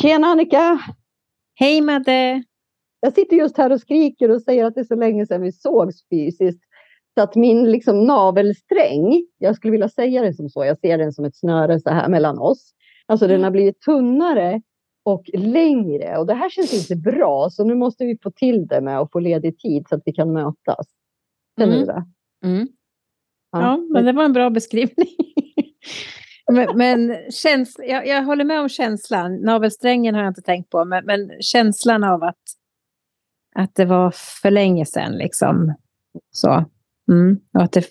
Tjena Annika! Hej Madde! Jag sitter just här och skriker och säger att det är så länge sedan vi sågs fysiskt. Så att min liksom, navelsträng, jag skulle vilja säga det som så, jag ser den som ett snöre så här mellan oss. Alltså den har blivit tunnare och längre och det här känns inte bra så nu måste vi få till det med att få ledig tid så att vi kan mötas. Känner Mm. du det? Mm. Ja, men det var en bra beskrivning. Men men käns jag, jag håller med om känslan. Navelsträngen har jag inte tänkt på, men, men känslan av att, att det var för länge sedan. Liksom. Så. Mm. Och att det,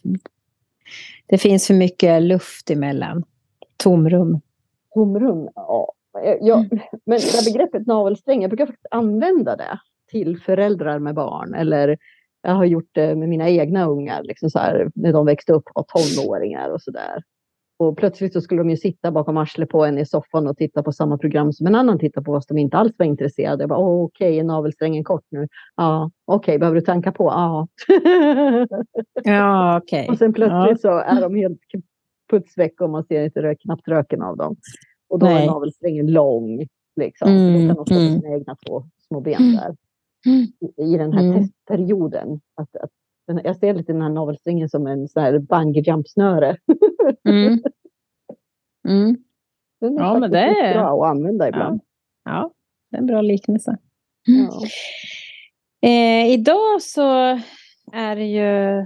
det finns för mycket luft emellan. Tomrum. Tomrum, ja. ja Mm. Men det här begreppet navelsträng, jag brukar faktiskt använda det till föräldrar med barn. Eller jag har gjort det med mina egna ungar, liksom så här, när de växte upp och var tonåringar och sådär. Och plötsligt så skulle de ju sitta bakom arslet på en i soffan och titta på samma program som en annan tittar på, fast de inte alls var intresserade. Jag bara, "Åh, okej, är navelsträngen kort nu? Ja, okej, behöver du tanka på? Ja. Ja, okej. och sen plötsligt så är de helt putsväck och man ser inte rök, knappt röken av dem. Och då Nej. är navelsträngen lång. Liksom. Mm, kan de stå på mm. sina egna två små ben där. I, i den här Mm. testperioden. Att, att, den- jag ser lite den här navelsträngen som en sån här bungee jump snöre. Mm. Mm. Den är Ja, men det är- bra att använda ibland. Ja, det är en bra liknelse. Ja. Eh, idag så är det ju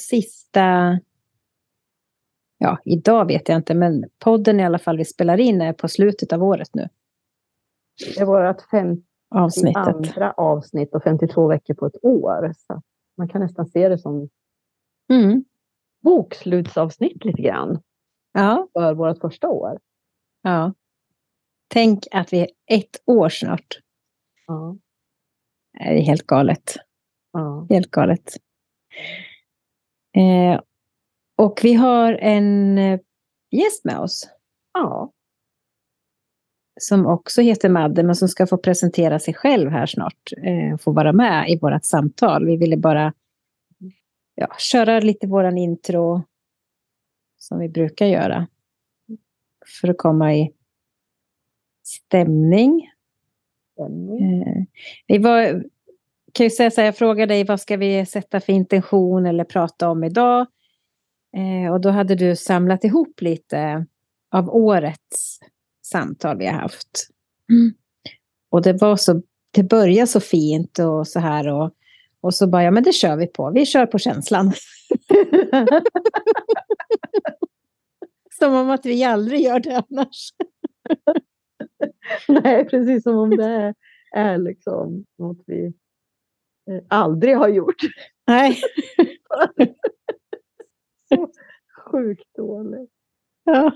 sista... Ja, idag vet jag inte, men podden i alla fall vi spelar in är på slutet av året nu. Det var vårt 52 Avsnittet. avsnitt och 52 veckor på ett år. Så man kan nästan se det som Mm. bokslutsavsnitt lite grann Ja, för vårt första år. ja. Tänk att vi är ett år snart. Ja, Det är helt galet. ja. Helt galet. Eh, och vi har en eh, gäst med oss. ja. Som också heter Madde, men som ska få presentera sig själv här snart. Eh, få vara med i vårt samtal. Vi ville bara ja, köra lite våran intro som vi brukar göra. För att komma i stämning. stämning. Eh, vi var, kan ju säga så här, jag frågade dig vad ska vi sätta för intention eller prata om idag? Eh, och då hade du samlat ihop lite av årets samtal vi har haft. Och det var så, det började så fint och så här och, och så bara, ja men det kör vi på, vi kör på känslan. Som om att vi aldrig gör det annars. Nej, precis som om det är, är liksom något vi eh, aldrig har gjort. Nej. Så sjukt dåligt. Ja.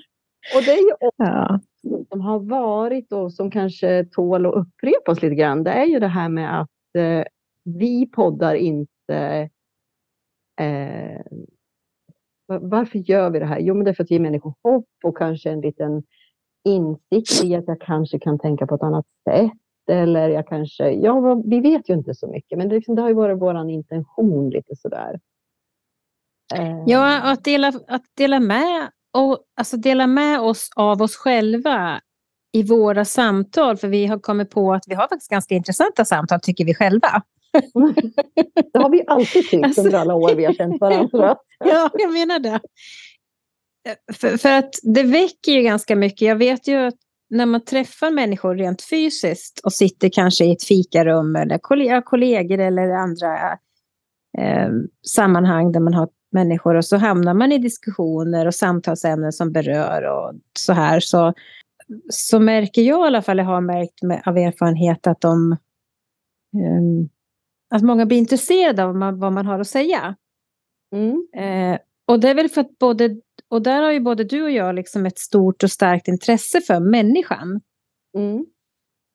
Och det är ju också Ja. Som har varit och som kanske tål att upprepas lite grann. Det är ju det här med att eh, vi poddar inte eh, va- varför gör vi det här? Jo, men det är för att ge människor hopp och kanske en liten insikt i att jag kanske kan tänka på ett annat sätt. Eller jag kanske, ja, vi vet ju inte så mycket, men det, liksom, det har ju varit vår intention lite sådär. Eh, Ja, att dela, att dela med och alltså dela med oss av oss själva i våra samtal. För vi har kommit på att vi har faktiskt ganska intressanta samtal, tycker vi själva. Det har vi alltid tyckt Alltså- under alla år vi har känt varandra. Ja, jag menar det. För, för att det väcker ju ganska mycket. Jag vet ju att när man träffar människor rent fysiskt och sitter kanske i ett fikarum eller kolle- kollegor eller andra eh, sammanhang där man har människor och så hamnar man i diskussioner och samtalsämnen som berör och så här så, så märker jag i alla fall, jag har märkt med, av erfarenhet att de ehm, att många blir intresserade av vad man, vad man har att säga. Mm. Eh, och det är väl för att både, och där har ju både du och jag liksom ett stort och starkt intresse för människan. Mm.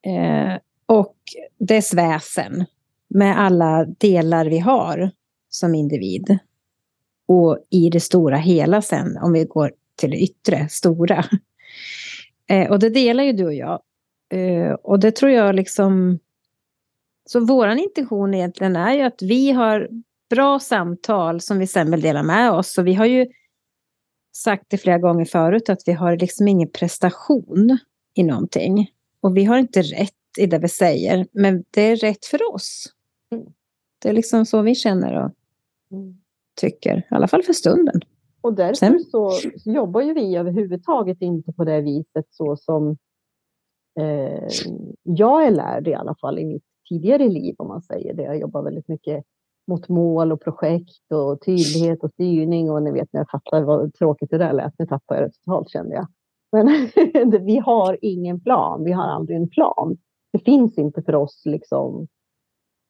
Eh, och dess väsen. Med alla delar vi har som individ. Och i det stora hela sen, om vi går till det yttre, stora. Eh, och det delar ju du och jag. Eh, och det tror jag liksom... Så våran intention egentligen är ju att vi har bra samtal som vi sen vill dela med oss. Och vi har ju sagt det flera gånger förut att vi har liksom ingen prestation. i någonting. Och vi har inte rätt i det vi säger, men det är rätt för oss. Mm. Det är liksom så vi känner och Mm. Tycker, i alla fall för stunden. Och därför Sen- så jobbar ju vi överhuvudtaget inte på det viset så som eh, jag är lärd i alla fall i mitt tidigare liv om man säger det. Jag jobbar väldigt mycket mot mål och projekt och tydlighet och styrning och ni vet när jag fattar vad tråkigt det där lät, nu tappade jag det totalt kände jag. Men vi har ingen plan, vi har aldrig en plan. Det finns inte för oss liksom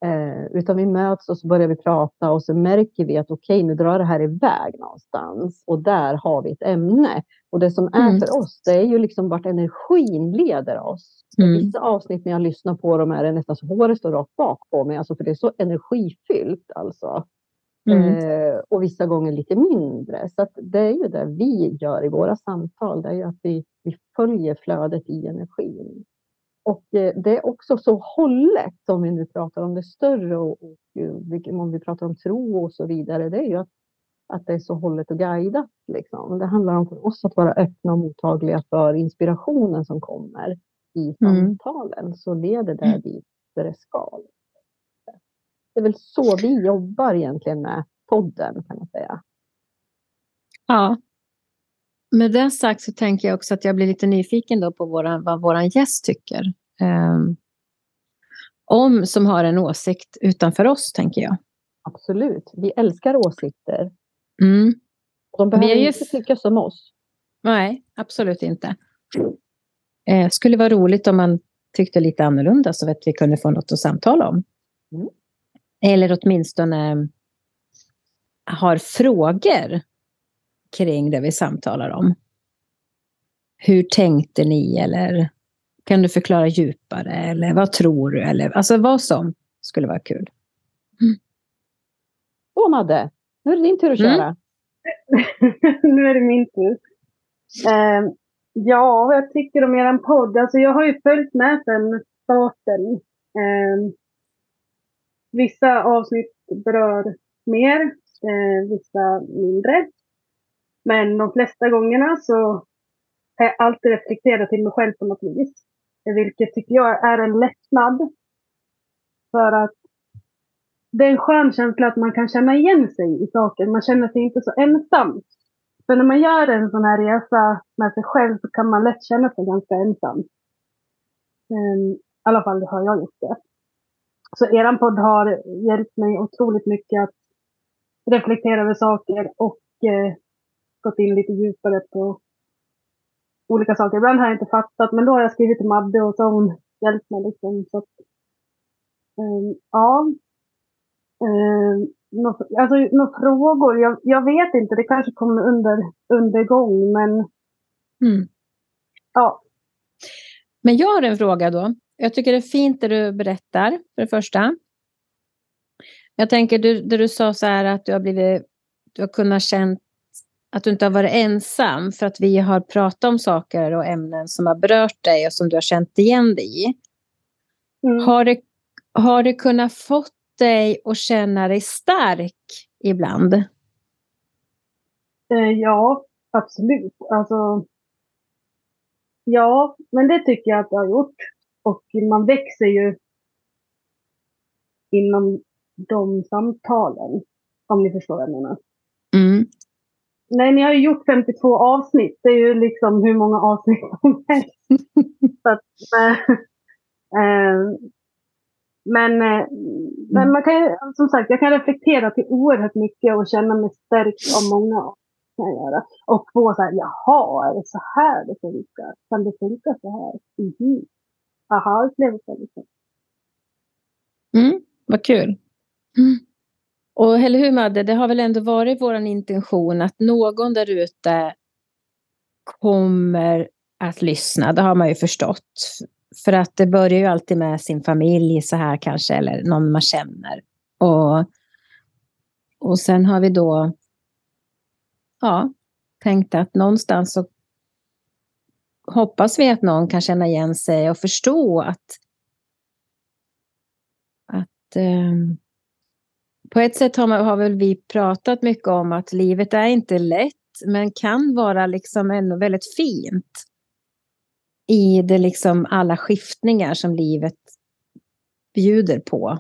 Eh, utan vi möts och så börjar vi prata och så märker vi att okej, nu drar det här iväg någonstans och där har vi ett ämne. Och det som är Mm. för oss, det är ju liksom vart energin leder oss. Mm. Vissa avsnitt när jag lyssnar på dem är det nästan så håret står rakt bak på mig, alltså för det är så energifyllt alltså. Mm. Eh, och vissa gånger lite mindre. Så det är ju det vi gör i våra samtal, det är ju att vi, vi följer flödet i energin. Och eh, det är också så hållet, om vi nu pratar om det större och, och eh, om vi pratar om tro och så vidare, det är ju att, att det är så hållet och guidat. Liksom. Det handlar om för oss att vara öppna och mottagliga för inspirationen som kommer i Mm. samtalen, så leder det dit där det ska. Det är väl så vi jobbar egentligen med podden kan man säga. Ja. Med det sagt så tänker jag också att jag blir lite nyfiken då på våran, vad vår gäst tycker. Ehm, om som har en åsikt utanför oss, tänker jag. Absolut, vi älskar åsikter. Mm. De behöver ju inte tycka som oss. Nej, absolut inte. Eh, skulle vara roligt om man tyckte lite annorlunda så att vi kunde få något att samtala om. Mm. Eller åtminstone har frågor kring det vi samtalar om. Hur tänkte ni? Eller kan du förklara djupare? Eller vad tror du? Eller, alltså vad som skulle vara kul. Så Madde, nu är det din tur att Mm. köra. nu är det min tur. Eh, ja, vad jag tycker om er podd. Alltså jag har ju följt med sedan starten. Eh, vissa avsnitt berör mer, eh, vissa mindre. Men de flesta gångerna så har jag alltid reflekterat till mig själv på något vis. Vilket tycker jag är en lättnad. För att det är en skön känsla att man kan känna igen sig i saker. Man känner sig inte så ensam. För när man gör en sån här resa med sig själv så kan man lätt känna sig ganska ensam. Ehm, I alla fall har jag gjort det. Så er podd har hjälpt mig otroligt mycket att reflektera över saker och eh, gått in lite djupare på olika saker. Ibland har jag inte fattat, men då har jag skrivit till Madde och så har hon hjälpt mig. Liksom, så att, ehm, ja, Eh, nå- alltså, några frågor? Jag, jag vet inte, det kanske kommer under, under gång, men Mm. ja. Men jag har en fråga då. Jag tycker det är fint det du berättar, för det första. Jag tänker, du, det du sa så här att du har blivit, du har kunnat känt att du inte har varit ensam för att vi har pratat om saker och ämnen som har berört dig och som du har känt igen dig i. Mm. Har det, har det kunnat fått dig att känna dig stark ibland? Eh, ja, absolut. Alltså, ja, men det tycker jag att det har gjort. Och man växer ju inom de samtalen. Om ni förstår vad jag menar. Mm. Nej, ni har ju gjort 52 avsnitt. Det är ju liksom hur många avsnitt som helst. Så att, eh, men, eh, men man kan som sagt, jag kan reflektera till oerhört mycket och känna mig stärkt av många kan jag göra. Och få så här, jaha, är det så här det funkar? Kan det funka så här? Mhm. Aha, upplevelse liksom. Mm, vad kul. Mm. Och eller hur Madde, det har väl ändå varit vår intention att någon där ute kommer att lyssna. Det har man ju förstått. För att det börjar ju alltid med sin familj så här kanske, eller någon man känner. Och, och sen har vi då ja, tänkt att någonstans så hoppas vi att någon kan känna igen sig och förstå att att eh, på ett sätt har, man, har väl vi pratat mycket om att livet är inte lätt men kan vara liksom ändå väldigt fint. i det liksom alla skiftningar som livet bjuder på.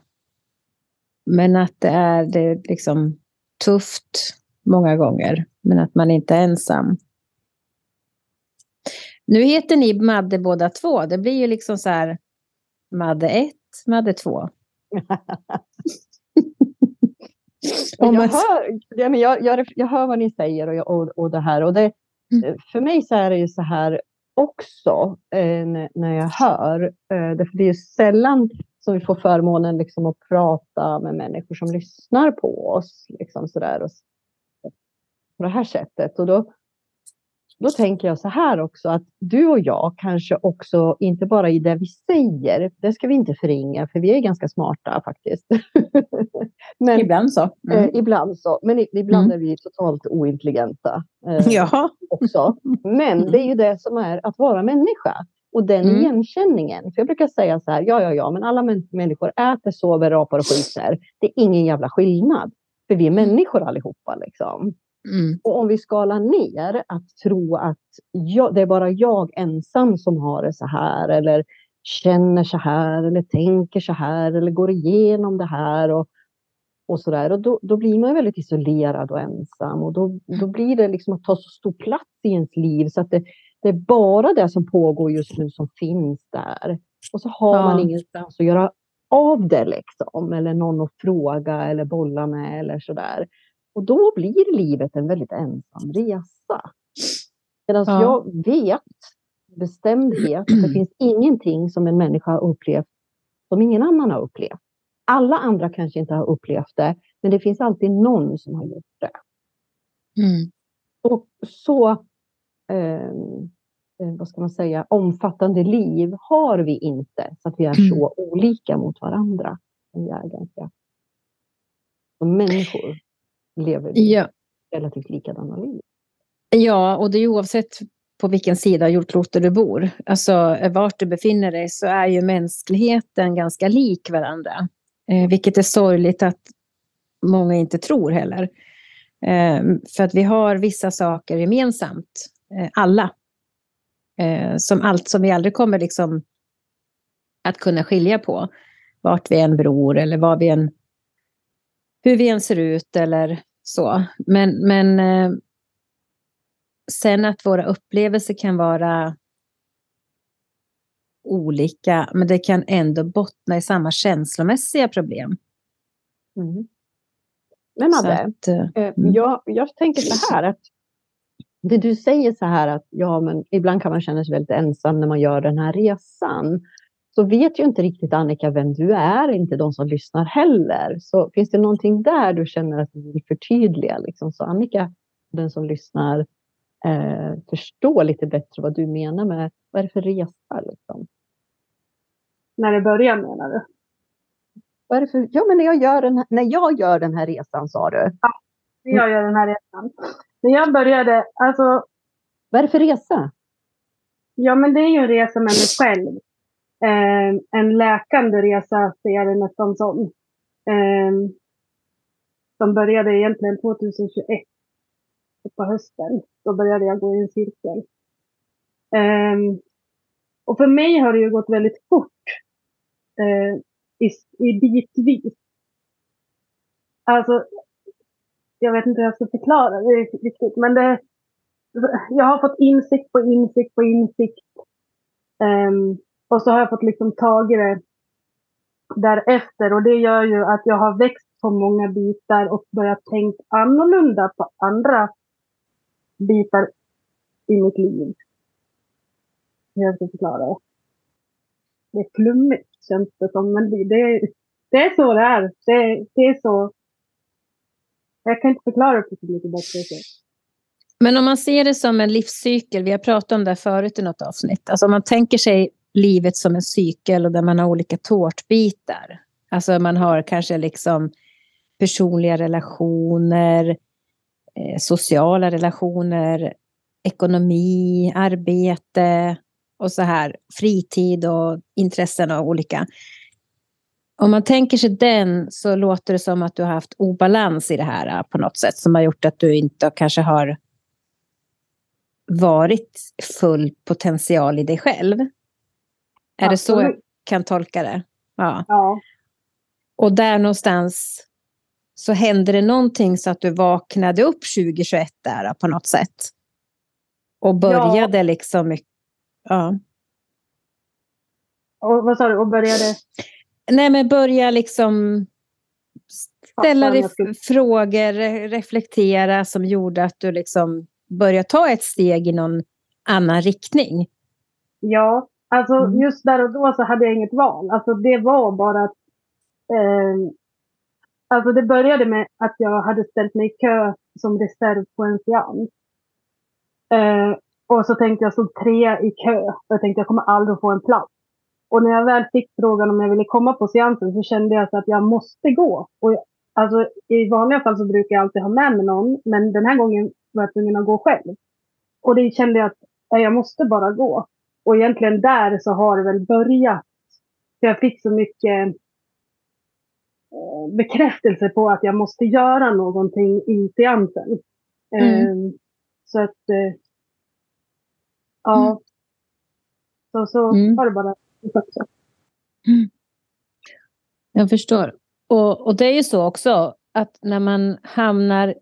Men att det är det liksom tufft många gånger, men att man inte är ensam. Nu heter ni Madde båda två. Det blir ju liksom så här Madde 1, Madde 2. jag, hör, ja, men jag, jag, jag hör vad ni säger och, och, och det här. Och det, mm. För mig så är det ju så här också eh, när jag hör. Eh, det, det är ju sällan som vi får förmånen liksom att prata med människor som lyssnar på oss. Liksom så där, och, på det här sättet. Och då, då tänker jag så här också att du och jag kanske också, inte bara i det vi säger, det ska vi inte förringa, för vi är ganska smarta faktiskt. Men, ibland så. Mm. Eh, ibland så, men ibland mm. är vi totalt ointelligenta eh, ja. också. Men mm. det är ju det som är att vara människa. Och den mm. igenkänningen, för jag brukar säga så här, ja, ja, ja, men alla människor äter, sover, rapar och skiter. Det är ingen jävla skillnad. För vi är mm. människor allihopa. Liksom. Mm. Och om vi skalar ner att tro att jag, det är bara jag ensam som har det så här eller känner så här eller tänker så här eller går igenom det här och, och så där. Och då, då blir man väldigt isolerad och ensam och då, då blir det liksom att ta så stor plats i ens liv så att det, det är bara det som pågår just nu som finns där. Och så har ja. man ingenstans att göra av det liksom, eller någon att fråga eller bolla med eller så där. Och då blir livet en väldigt ensam resa. Medan ja. jag vet bestämdhet att det finns ingenting som en människa har upplevt som ingen annan har upplevt. Alla andra kanske inte har upplevt det, men det finns alltid någon som har gjort det. Mm. Och så, eh, vad ska man säga, omfattande liv har vi inte, så att vi är mm. så olika mot varandra. Vi är ganska som människor lever ja. relativt likadana liv. Ja, och det är oavsett på vilken sida av jordklotet du bor. Alltså vart du befinner dig så är ju mänskligheten ganska lik varandra. Eh, vilket är sorgligt att många inte tror heller. Eh, för att vi har vissa saker gemensamt, eh, alla. Eh, som allt som vi aldrig kommer liksom att kunna skilja på. Vart vi än bor eller vad vi än hur vi än ser ut eller så. Men, men eh, sen att våra upplevelser kan vara olika, men det kan ändå bottna i samma känslomässiga problem. Mm. Men Madde, eh, eh, mm. jag, jag tänker så här att det du säger så här att ja, men ibland kan man känna sig väldigt ensam när man gör den här resan så vet ju inte riktigt Annika vem du är, inte de som lyssnar heller. Så finns det någonting där du känner att du vill förtydliga? Liksom, så Annika, den som lyssnar, eh, förstår lite bättre vad du menar med vad är det för resa? Liksom? När det börjar menar du? Vad är det för, ja, men när jag, gör den här, när jag gör den här resan sa du? Ja, när jag gör den här resan. När jag började, alltså... Vad är det för resa? Ja, men det är ju en resa med mig själv eh, en läkande resa ser jag det nästan som. Eh, som började egentligen 2021 på hösten. Då började jag gå i en cirkel. Eh, och för mig har det ju gått väldigt fort eh, i, i bitvis. Alltså, jag vet inte hur jag ska förklara det riktigt, men det, jag har fått insikt på insikt på insikt. Um, och så har jag fått liksom i det därefter och det gör ju att jag har växt på många bitar och börjat tänka annorlunda på andra bitar i mitt liv. Hur jag ska förklara det. Det är flummigt känns det som, men det, det, är så det är. Det, det är så. Jag kan inte förklara det på så mycket bättre sätt. Men om man ser det som en livscykel, vi har pratat om det förut i något avsnitt, alltså om man tänker sig livet som en cykel och där man har olika tårtbitar. Alltså man har kanske liksom personliga relationer, eh, sociala relationer, ekonomi, arbete och så här, fritid och intressen och olika. Om man tänker sig den så låter det som att du har haft obalans i det här på något sätt som har gjort att du inte kanske har varit full potential i dig själv. Är det så jag kan tolka det? Ja. ja. Och där någonstans så hände det någonting så att du vaknade upp 2021 där på något sätt. Och började ja. liksom... Ja. Och vad sa du? Och började? Nej, men börja liksom ställa dig frågor, reflektera som gjorde att du liksom började ta ett steg i någon annan riktning. Ja, alltså mm. just där och då så hade jag inget val. Alltså det var bara att eh, Alltså det började med att jag hade ställt mig i kö som reserv på en seans. Eh, och så tänkte jag stod trea i kö. Och jag tänkte jag kommer aldrig få en plats. Och när jag väl fick frågan om jag ville komma på seansen så kände jag så att jag måste gå. Och alltså, I vanliga fall så brukar jag alltid ha med mig någon. Men den här gången var jag tvungen att gå själv. Och det kände jag att jag måste bara gå. Och egentligen där så har det väl börjat. För jag fick så mycket bekräftelse på att jag måste göra någonting i seansen. Mm. Eh, så att, eh, ja. Mm. Så, så mm. var det bara. Mm. Jag förstår. Och, och det är ju så också att när man hamnar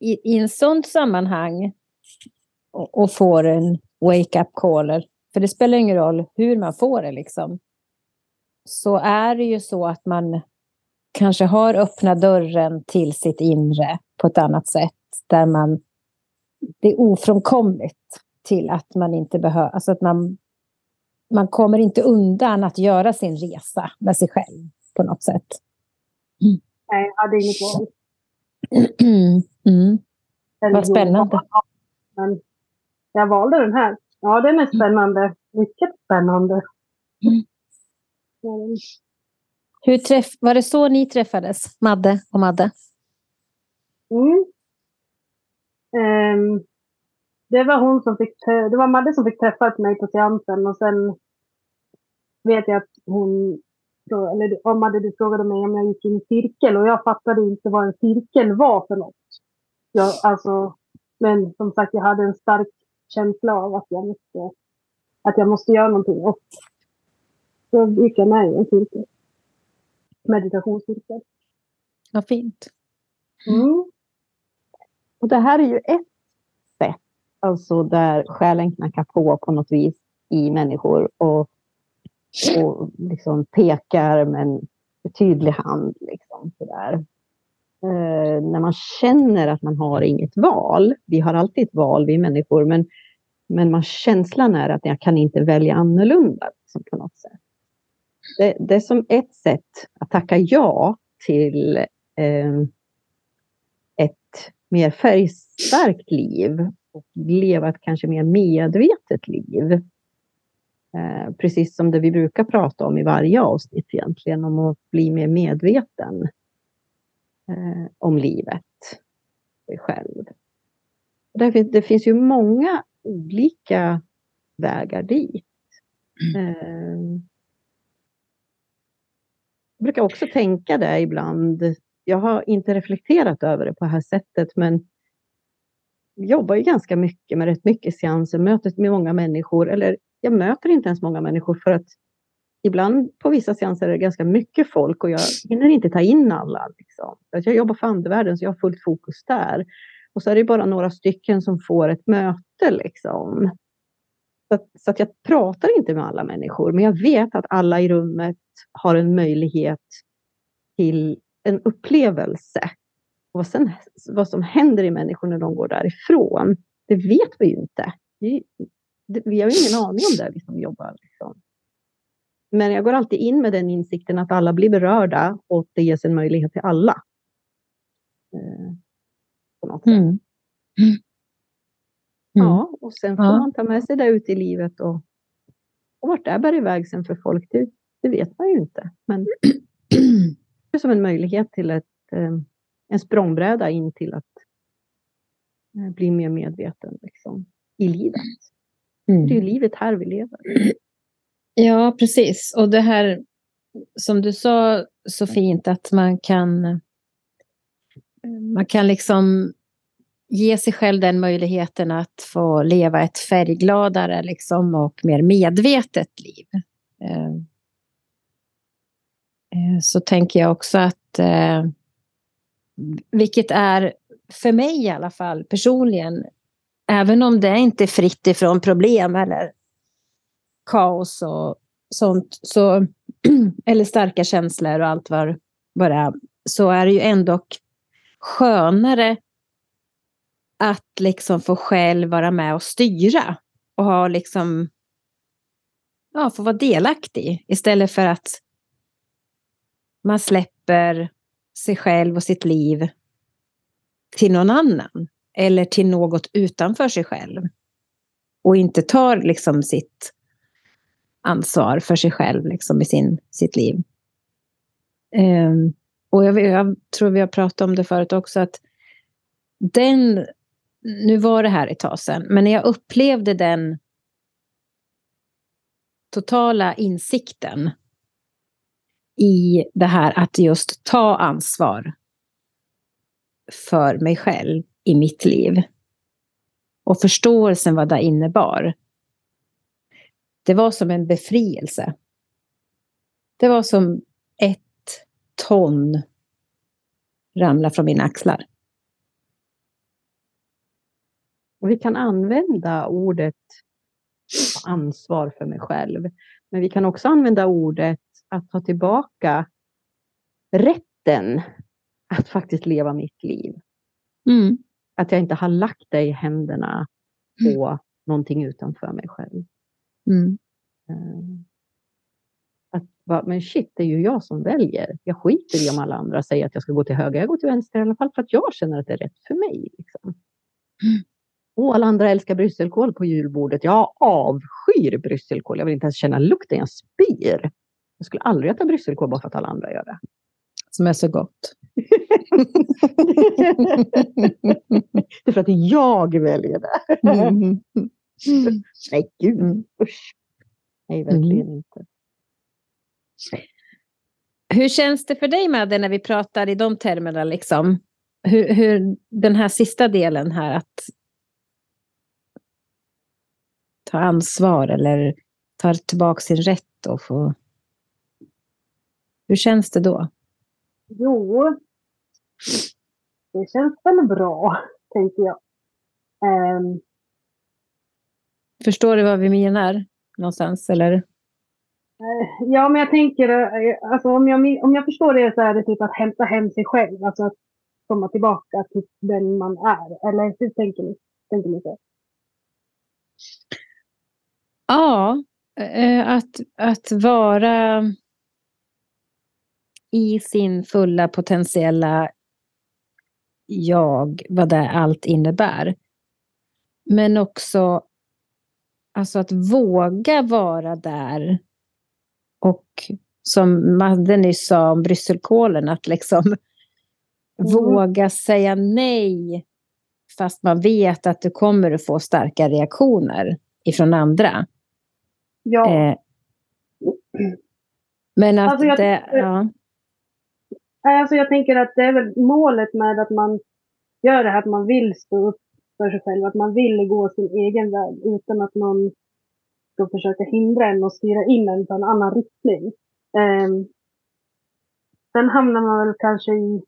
i, i en sånt sammanhang och, och får en wake-up call, för det spelar ingen roll hur man får det, liksom, så är det ju så att man kanske har öppnat dörren till sitt inre på ett annat sätt. Där man, det är ofrånkomligt till att man inte behöver, alltså att man, man kommer inte undan att göra sin resa med sig själv på något sätt. Mm. Nej, jag hade inget val. Mm. Vad spännande. Men jag valde den här. Ja, den är spännande. Mycket spännande. Mm. Hur träff var det så ni träffades, Madde och Madde? Mm. Um, det var hon som fick, det var Madde som fick träffa mig på seansen och sen vet jag att hon, eller om Madde du frågade mig om jag gick in i cirkel och jag fattade inte vad en cirkel var för något. Jag, alltså, men som sagt, jag hade en stark känsla av att jag måste, att jag måste göra någonting och så gick jag med i en cirkel meditationscirkel. Vad fint. Mm. Och det här är ju ett sätt, alltså där själen knackar på på något vis i människor och, och liksom pekar med en tydlig hand. Liksom, sådär. Eh, när man känner att man har inget val, vi har alltid ett val, vi människor, men, men man, känslan är att jag kan inte välja annorlunda liksom, på något sätt det, det är som ett sätt att tacka ja till eh, ett mer färgstarkt liv och leva ett kanske mer medvetet liv. Eh, precis som det vi brukar prata om i varje avsnitt egentligen, om att bli mer medveten eh, om livet, själv. Det finns, det finns ju många olika vägar dit. Mm. Eh, jag brukar också tänka det ibland. Jag har inte reflekterat över det på det här sättet, men jag jobbar ju ganska mycket med rätt mycket seanser, mötet med många människor, eller jag möter inte ens många människor för att ibland på vissa seanser är det ganska mycket folk och jag hinner inte ta in alla. Liksom. Jag jobbar för andevärlden så jag har fullt fokus där. Och så är det bara några stycken som får ett möte. Liksom. Så, att, så att jag pratar inte med alla människor, men jag vet att alla i rummet har en möjlighet till en upplevelse. Och vad, sen, vad som händer i människor när de går därifrån, det vet vi ju inte. Vi, vi har ingen aning om det, vi som jobbar. Liksom. Men jag går alltid in med den insikten att alla blir berörda och det ges en möjlighet till alla. Eh, på något sätt. Mm. Mm. Ja, och sen får ja. man ta med sig det ut i livet och, och vart det bär iväg sen för folk, det, det vet man ju inte. Men det är som en möjlighet till ett, eh, en språngbräda in till att eh, bli mer medveten liksom, i livet. Mm. Det är ju livet här vi lever. Ja, precis. Och det här som du sa så fint att man kan man kan liksom ge sig själv den möjligheten att få leva ett färggladare liksom, och mer medvetet liv. Eh, eh, så tänker jag också att, eh, vilket är för mig i alla fall personligen, även om det inte är fritt ifrån problem eller kaos och sånt, så, eller starka känslor och allt vad, vad det är, så är det ju ändå skönare att liksom få själv vara med och styra och ha liksom ja, få vara delaktig istället för att man släpper sig själv och sitt liv till någon annan eller till något utanför sig själv och inte tar liksom sitt ansvar för sig själv liksom i sin, sitt liv. Um, och jag, jag, tror vi har pratat om det förut också, att den, nu var det här ett tag sedan, men när jag upplevde den totala insikten i det här att just ta ansvar för mig själv i mitt liv. Och förståelsen vad det innebar. Det var som en befrielse. Det var som ett ton ramla från mina axlar. Och vi kan använda ordet ansvar för mig själv. Men vi kan också använda ordet att ta tillbaka rätten att faktiskt leva mitt liv. Mm. Att jag inte har lagt det i händerna på mm. någonting utanför mig själv. Mm. Eh, att, men shit, det är ju jag som väljer. Jag skiter i om alla andra säger att jag ska gå till höger. Jag går till vänster i alla fall för att jag känner att det är rätt för mig. Liksom. Mm. Och alla andra älskar brysselkål på julbordet. Jag avskyr brysselkål. Jag vill inte ens känna lukten, jag spyr. Jag skulle aldrig äta brysselkål bara för att alla andra gör det. Som är så gott. det är för att jag väljer det. Mm. Nej, gud. Mm. Usch. Nej, verkligen mm. inte. Hur känns det för dig, Madde, när vi pratar i de termerna? Liksom? Hur, hur den här sista delen här, att ta ansvar eller ta tillbaka sin rätt och få... Hur känns det då? Jo, det känns väl bra, tänker jag. Um... Förstår du vad vi menar någonstans, eller? Eh, ja, men jag tänker, eh, alltså om jag, om jag förstår det så är det typ att hämta hem sig själv, alltså att komma tillbaka till den man är. Eller hur tänker ni? Tänker ni så? Ja, eh, att, att vara i sin fulla potentiella jag, vad det allt innebär. Men också alltså att våga vara där. Och som Madde nyss sa om brysselkålen, att liksom mm. våga säga nej fast man vet att du kommer att få starka reaktioner ifrån andra. Ja. Eh, men att alltså jag, det... Ja. Alltså jag tänker att det är väl målet med att man gör det här, att man vill stå upp för sig själv, att man vill gå sin egen väg utan att någon ska försöka hindra en och styra in en på en annan riktning. Um, sen hamnar man väl kanske i,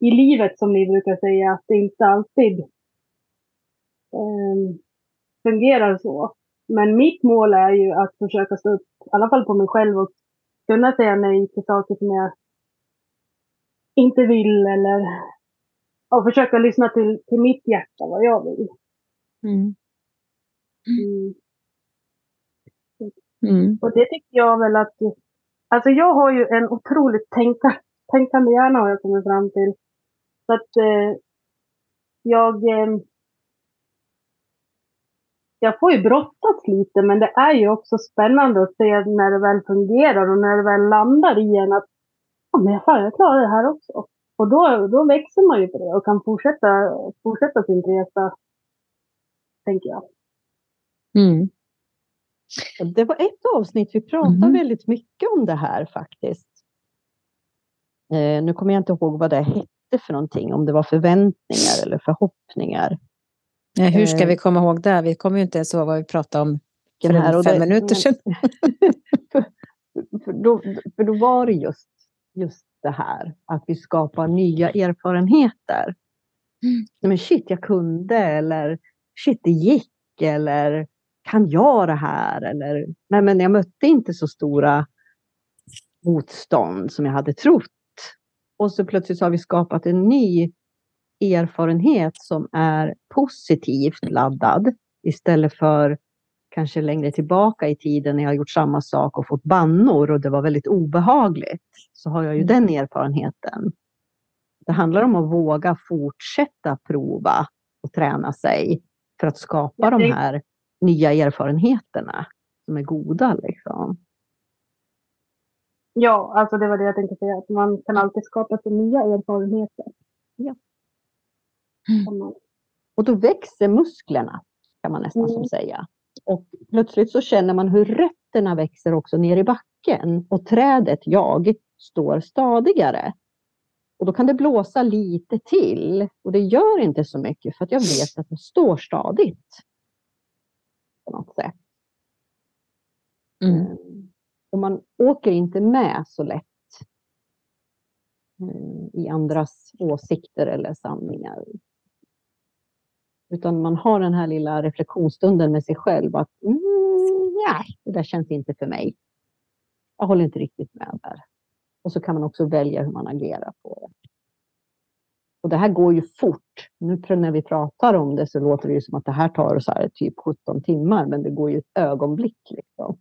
i livet som ni brukar säga, att det inte alltid um, fungerar så. Men mitt mål är ju att försöka stå upp, i alla fall på mig själv och kunna säga nej till saker som jag inte vill eller och försöka lyssna till, till mitt hjärta, vad jag vill. Mm. Mm. Mm. Och det tycker jag väl att, alltså jag har ju en otroligt tänka, tänkande hjärna har jag kommit fram till. Så att eh, jag, eh, jag får ju brottas lite, men det är ju också spännande att se när det väl fungerar och när det väl landar i en att ja, men fan, jag klarar det här också. Och då, då växer man ju på det och kan fortsätta, fortsätta sin resa, tänker jag. Mm. Det var ett avsnitt vi pratade mm. väldigt mycket om det här faktiskt. Eh, nu kommer jag inte ihåg vad det hette, för någonting, om det var förväntningar eller förhoppningar. Ja, hur ska Eh. vi komma ihåg det? Vi kommer ju inte ens ihåg vad vi pratade om för här fem det- minuter sedan. för, för, då, för då var det just, just det här att vi skapar nya erfarenheter. Mm. Men shit, jag kunde eller shit, det gick eller kan jag det här? Eller nej, men jag mötte inte så stora motstånd som jag hade trott. Och så plötsligt har vi skapat en ny erfarenhet som är positivt laddad istället för kanske längre tillbaka i tiden när jag har gjort samma sak och fått bannor och det var väldigt obehagligt. Så har jag ju Mm. den erfarenheten. Det handlar om att våga fortsätta prova och träna sig för att skapa de här nya erfarenheterna som är goda. Liksom. Ja, alltså det var det jag tänkte säga. Att man kan alltid skapa sig nya erfarenheter. Ja. Mm. Och då växer musklerna, kan man nästan som Mm. säga. Och plötsligt så känner man hur rötterna växer också ner i backen. Och trädet, jag, står stadigare. Och då kan det blåsa lite till. Och det gör inte så mycket för att jag vet att jag står stadigt. På något sätt. Mm. Eh, Och man åker inte med så lätt eh, i andras åsikter eller sanningar. Utan man har den här lilla reflektionsstunden med sig själv att mm, nej, det där känns inte för mig. Jag håller inte riktigt med där. Och så kan man också välja hur man agerar på det. Och det här går ju fort. Nu när vi pratar om det så låter det ju som att det här tar så här typ 17 timmar, men det går ju ett ögonblick. Liksom.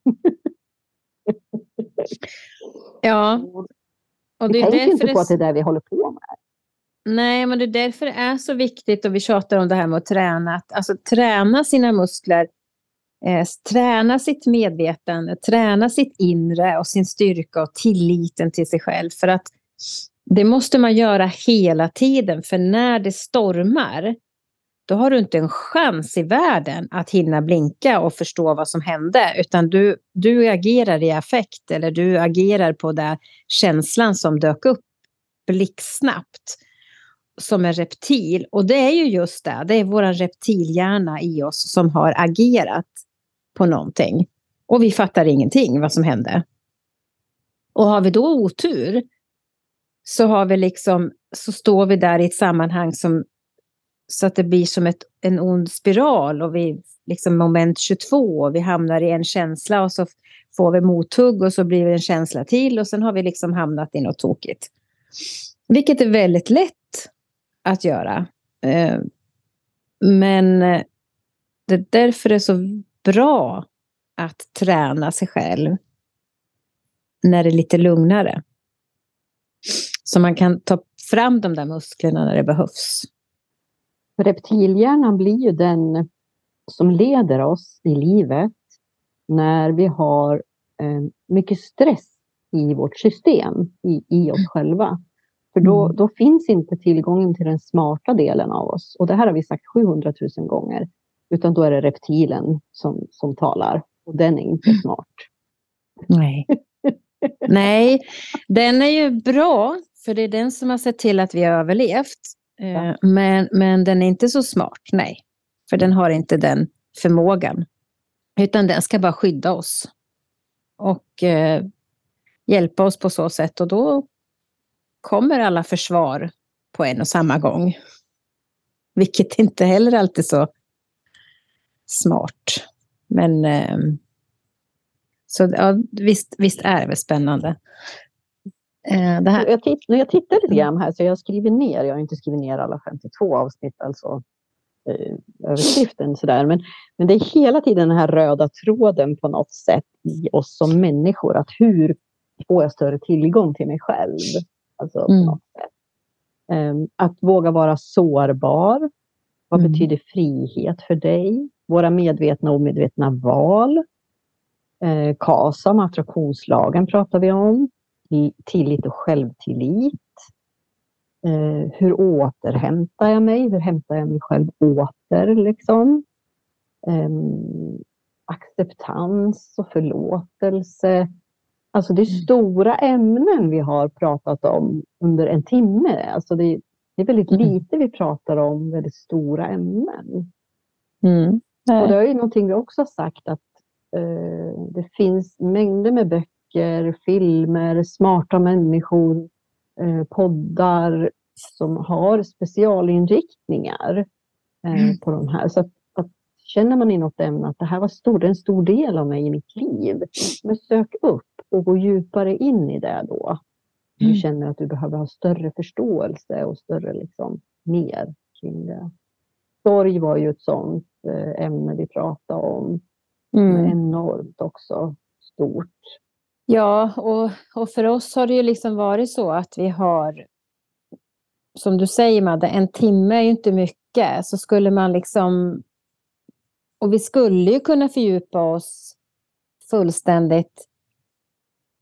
Ja, och det är därför inte på att det är det vi håller på med. Nej, men det är därför det är så viktigt och vi tjatar om det här med att träna. Att, alltså träna sina muskler, eh, träna sitt medvetande, träna sitt inre och sin styrka och tilliten till sig själv. För att det måste man göra hela tiden, för när det stormar, då har du inte en chans i världen att hinna blinka och förstå vad som hände, utan du, du agerar i affekt eller du agerar på den känslan som dök upp blixtsnabbt som en reptil. Och det är ju just det, det är vår reptilhjärna i oss som har agerat på någonting. Och vi fattar ingenting vad som hände. Och har vi då otur så har vi liksom, så står vi där i ett sammanhang som så att det blir som ett, en ond spiral och vi liksom moment 22 och vi hamnar i en känsla och så får vi mothugg och så blir det en känsla till och sen har vi liksom hamnat i något tokigt. Vilket är väldigt lätt att göra. Eh, men eh, det är därför det är så bra att träna sig själv när det är lite lugnare. Så man kan ta fram de där musklerna när det behövs. Reptilhjärnan blir ju den som leder oss i livet när vi har eh, mycket stress i vårt system, i, i oss själva. För då, Mm. då finns inte tillgången till den smarta delen av oss. Och det här har vi sagt 700 000 gånger. Utan då är det reptilen som, som talar. Och den är inte smart. Nej. Nej, den är ju bra, för det är den som har sett till att vi har överlevt. Eh, Ja. Men, men den är inte så smart, nej. För den har inte den förmågan. Utan den ska bara skydda oss. Och eh, hjälpa oss på så sätt. Och då kommer alla försvar på en och samma gång. Vilket inte heller alltid är så smart. Men ehm, så ja, visst, visst är det väl spännande. Eh, det här, Jag, titt, när jag tittar lite grann här, så jag skriver ner, jag har inte skrivit ner alla 52 avsnitt, alltså eh, överskriften sådär, men, men det är hela tiden den här röda tråden på något sätt i oss som människor, att hur får jag större tillgång till mig själv? Alltså, Mm. Ehm, att våga vara sårbar. Vad Mm. betyder frihet för dig? Våra medvetna och omedvetna val. Eh, KASAM, attraktionslagen pratar vi om. Tillit och självtillit. Eh, hur återhämtar jag mig? Hur hämtar jag mig själv åter? Liksom? Ehm, acceptans och förlåtelse. Alltså det är Mm. stora ämnen vi har pratat om under en timme. Alltså det, Det är väldigt Mm. lite vi pratar om väldigt stora ämnen. Mm. Och det är ju någonting vi också har sagt att eh, det finns mängder med böcker, filmer, smarta människor, eh, poddar som har specialinriktningar eh, Mm. på de här. Så att, att känner man i något ämne att det här var stor, en stor del av mig i mitt liv, men sök upp och gå djupare in i det då. Du Mm. känner att du behöver ha större förståelse och större liksom mer kring det. Sorg var ju ett sånt eh, ämne vi pratade om. Mm. Enormt också stort. Ja, och, och för oss har det ju liksom varit så att vi har, som du säger Madde, en timme är ju inte mycket. Så skulle man liksom, och vi skulle ju kunna fördjupa oss fullständigt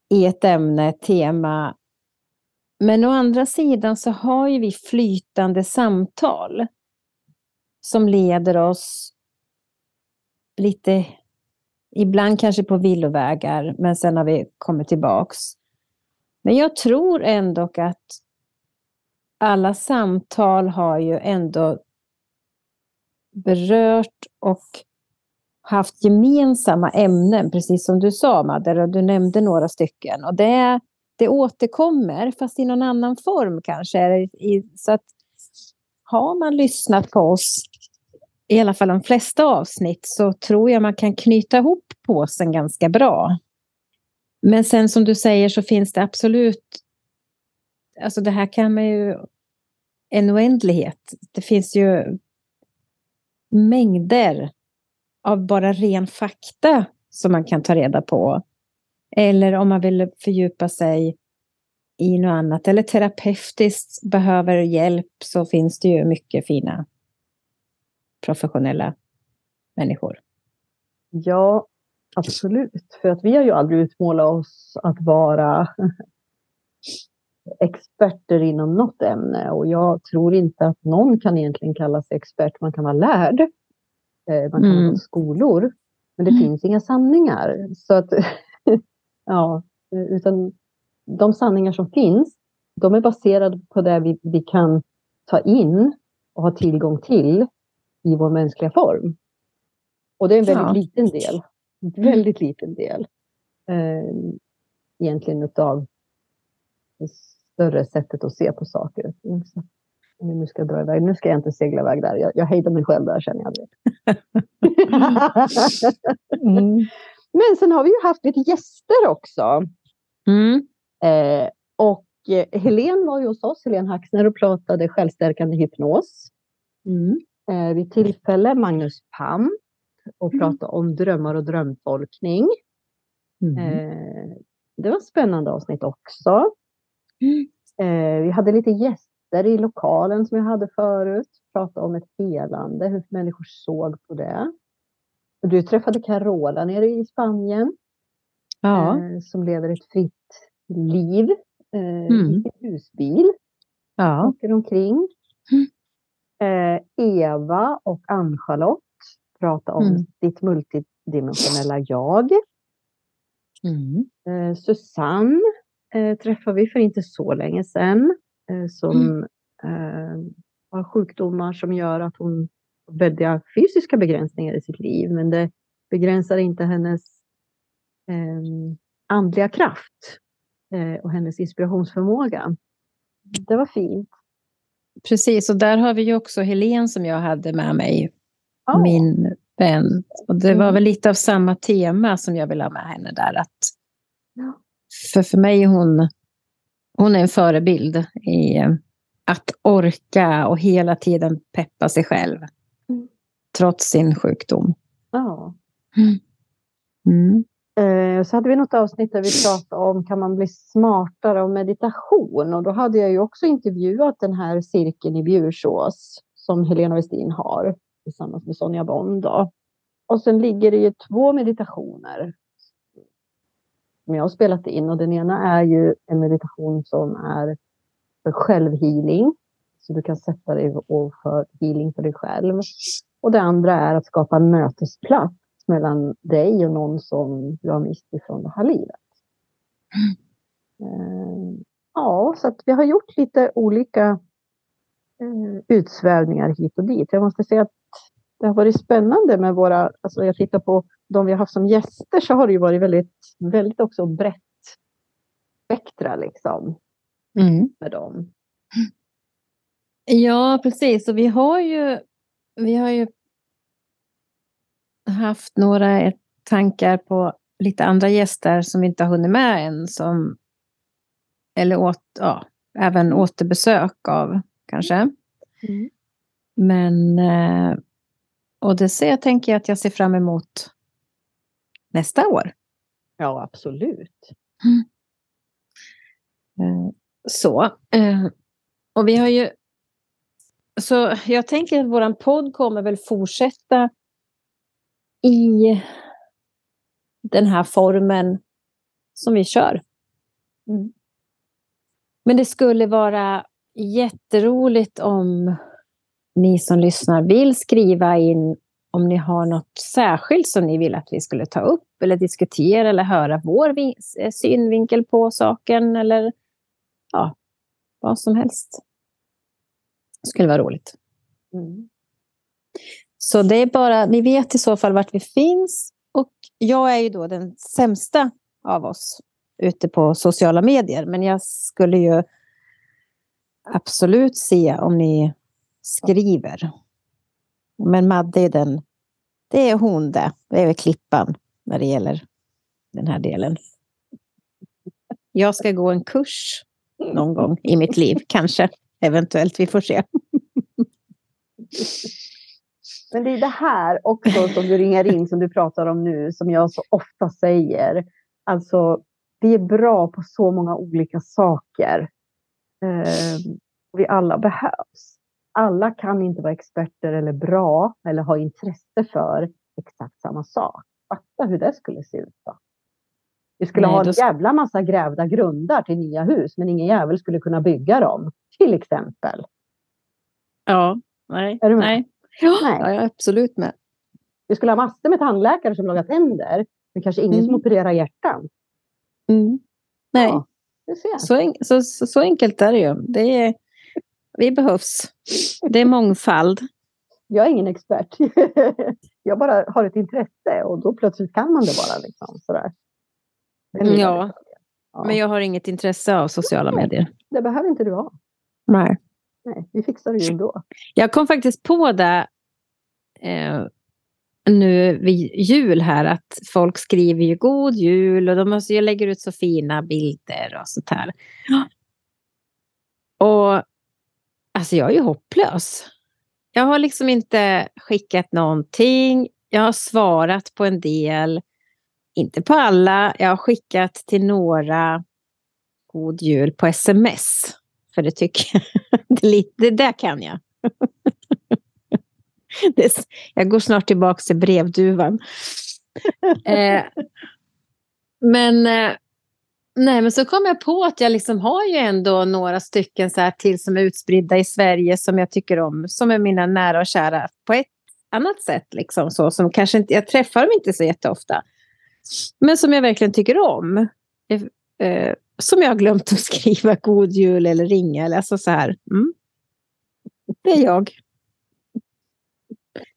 i ett ämne, ett tema. Men å andra sidan så har ju vi flytande samtal som leder oss lite Ibland kanske på villovägar, men sen har vi kommit tillbaks. Men jag tror ändå att alla samtal har ju ändå berört och haft gemensamma ämnen, precis som du sa Madde, och du nämnde några stycken. Och det, det återkommer, fast i någon annan form kanske. Så att har man lyssnat på oss i alla fall de flesta avsnitt så tror jag man kan knyta ihop påsen ganska bra. Men sen som du säger så finns det absolut, alltså det här kan man ju, en oändlighet. Det finns ju mängder av bara ren fakta som man kan ta reda på. Eller om man vill fördjupa sig i något annat eller terapeutiskt behöver hjälp så finns det ju mycket fina professionella människor. Ja, absolut. För att vi har ju aldrig utmålat oss att vara experter inom något ämne och jag tror inte att någon kan egentligen kalla sig expert. Man kan vara lärd. Eh, Man kan Mm. ha skolor. Men det Mm. finns inga sanningar. Så att, ja, eh, utan de sanningar som finns, de är baserade på det vi, vi kan ta in och ha tillgång till i vår mänskliga form. Och det är en väldigt Ja. liten del. En väldigt liten del. Eh, egentligen utav det större sättet att se på saker. Så, nu ska jag dra iväg. Nu ska jag inte segla iväg där. Jag, jag hejdar mig själv där känner jag. Mm. Men sen har vi ju haft lite gäster också. Mm. Eh, och eh, Helen var ju hos oss, Helen Haxner, och pratade självstärkande hypnos. Mm. Eh, vid tillfälle Magnus Pam och Mm. pratade om drömmar och drömtolkning. Mm. Eh, det var ett spännande avsnitt också. Mm. Eh, vi hade lite gäster i lokalen som jag hade förut. Pratade om ett helande, hur människor såg på det. Och Du träffade Carola nere i Spanien Ja. eh, som lever ett fritt liv eh, i Mm. sin husbil. ja. Åker omkring. Eh, Eva och Ann-Charlotte pratar om Mm. ditt multidimensionella jag. Mm. Eh, Susanne eh, träffade vi för inte så länge sedan. Eh, som eh, har sjukdomar som gör att hon har väldiga fysiska begränsningar i sitt liv. Men det begränsar inte hennes eh, andliga kraft och hennes inspirationsförmåga. Det var fint. Precis, och där har vi ju också Helen som jag hade med mig, Ja. min vän. Och det var Mm. väl lite av samma tema som jag ville ha med henne där. Att, för för mig är hon, hon är en förebild i eh, att orka och hela tiden peppa sig själv. Mm. Trots sin sjukdom. Ja. Mm. Eh, så hade vi något avsnitt där vi pratade om kan man bli smartare av meditation och då hade jag ju också intervjuat den här cirkeln i Bjursås som Helena Westin har tillsammans med Sonja Bond. Då. Och sen ligger det ju två meditationer som jag har spelat in och den ena är ju en meditation som är för självhealing. Så du kan sätta dig och för healing för dig själv. Och det andra är att skapa en mötesplats mellan dig och någon som du har mist ifrån det här livet. Eh, ja, så att vi har gjort lite olika eh, utsvävningar hit och dit. Jag måste säga att det har varit spännande med våra, alltså jag tittar på de vi har haft som gäster så har det ju varit väldigt, väldigt också brett spektra liksom. Mm. Med dem. Ja, precis. Och vi har ju, vi har ju haft några tankar på lite andra gäster som vi inte har hunnit med än. Som, eller åt, ja, även återbesök av kanske. Mm. Men eh, och det ser, jag tänker jag att jag ser fram emot nästa år. Ja, absolut. Eh, Så. eh, Och vi har ju... Så jag tänker att vår podd kommer väl fortsätta i den här formen som vi kör. Mm. Men det skulle vara jätteroligt om ni som lyssnar vill skriva in om ni har något särskilt som ni vill att vi skulle ta upp eller diskutera eller höra vår eh, synvinkel på saken eller ja, vad som helst. Det skulle vara roligt. Mm. Så det är bara, ni vet i så fall vart vi finns. Och jag är ju då den sämsta av oss ute på sociala medier. Men jag skulle ju absolut se om ni skriver. Men Madde är den, det är hon det. Det är väl klippan när det gäller den här delen. Jag ska gå en kurs någon gång i mitt liv, kanske. Eventuellt, vi får se. Men det är det här också som du ringer in, som du pratar om nu, som jag så ofta säger. Alltså, vi är bra på så många olika saker. Eh, vi alla behövs. Alla kan inte vara experter eller bra eller ha intresse för exakt samma sak. Fatta hur det skulle se ut då. Vi skulle Nej, ha då en sk- jävla massa grävda grundar till nya hus, men ingen jävel skulle kunna bygga dem. Till exempel. Ja, nej. Är du med? Nej. Ja, Nej. jag är absolut med. Vi skulle ha massor med tandläkare som lagar tänder, men kanske ingen som Mm. opererar hjärtan. Mm. Nej, Ja, så, så, så enkelt är det ju. Det är, vi behövs. Det är mångfald. Jag är ingen expert. jag bara har ett intresse och då plötsligt kan man det bara. Liksom, sådär. Min Ja, ja. Men jag har inget intresse av sociala medier. Det behöver inte du ha. Nej. Nej, vi fixar det ju ändå. Jag kom faktiskt på det eh, nu vid jul här att folk skriver ju god jul och de måste, jag lägger ut så fina bilder och sånt här. Och alltså jag är ju hopplös. Jag har liksom inte skickat någonting. Jag har svarat på en del. Inte på alla. Jag har skickat till några god jul på sms. För det tycker jag. Det, lite, det där kan jag. Det jag går snart tillbaka till brevduvan. eh, men, eh, nej, men så kom jag på att jag liksom har ju ändå några stycken så här till som är utspridda i Sverige som jag tycker om. Som är mina nära och kära på ett annat sätt. Liksom, så, som kanske inte, jag träffar dem inte så jätteofta. Men som jag verkligen tycker om. Eh, som jag har glömt att skriva god jul eller ringa. Eller alltså så här. Mm. Det är jag.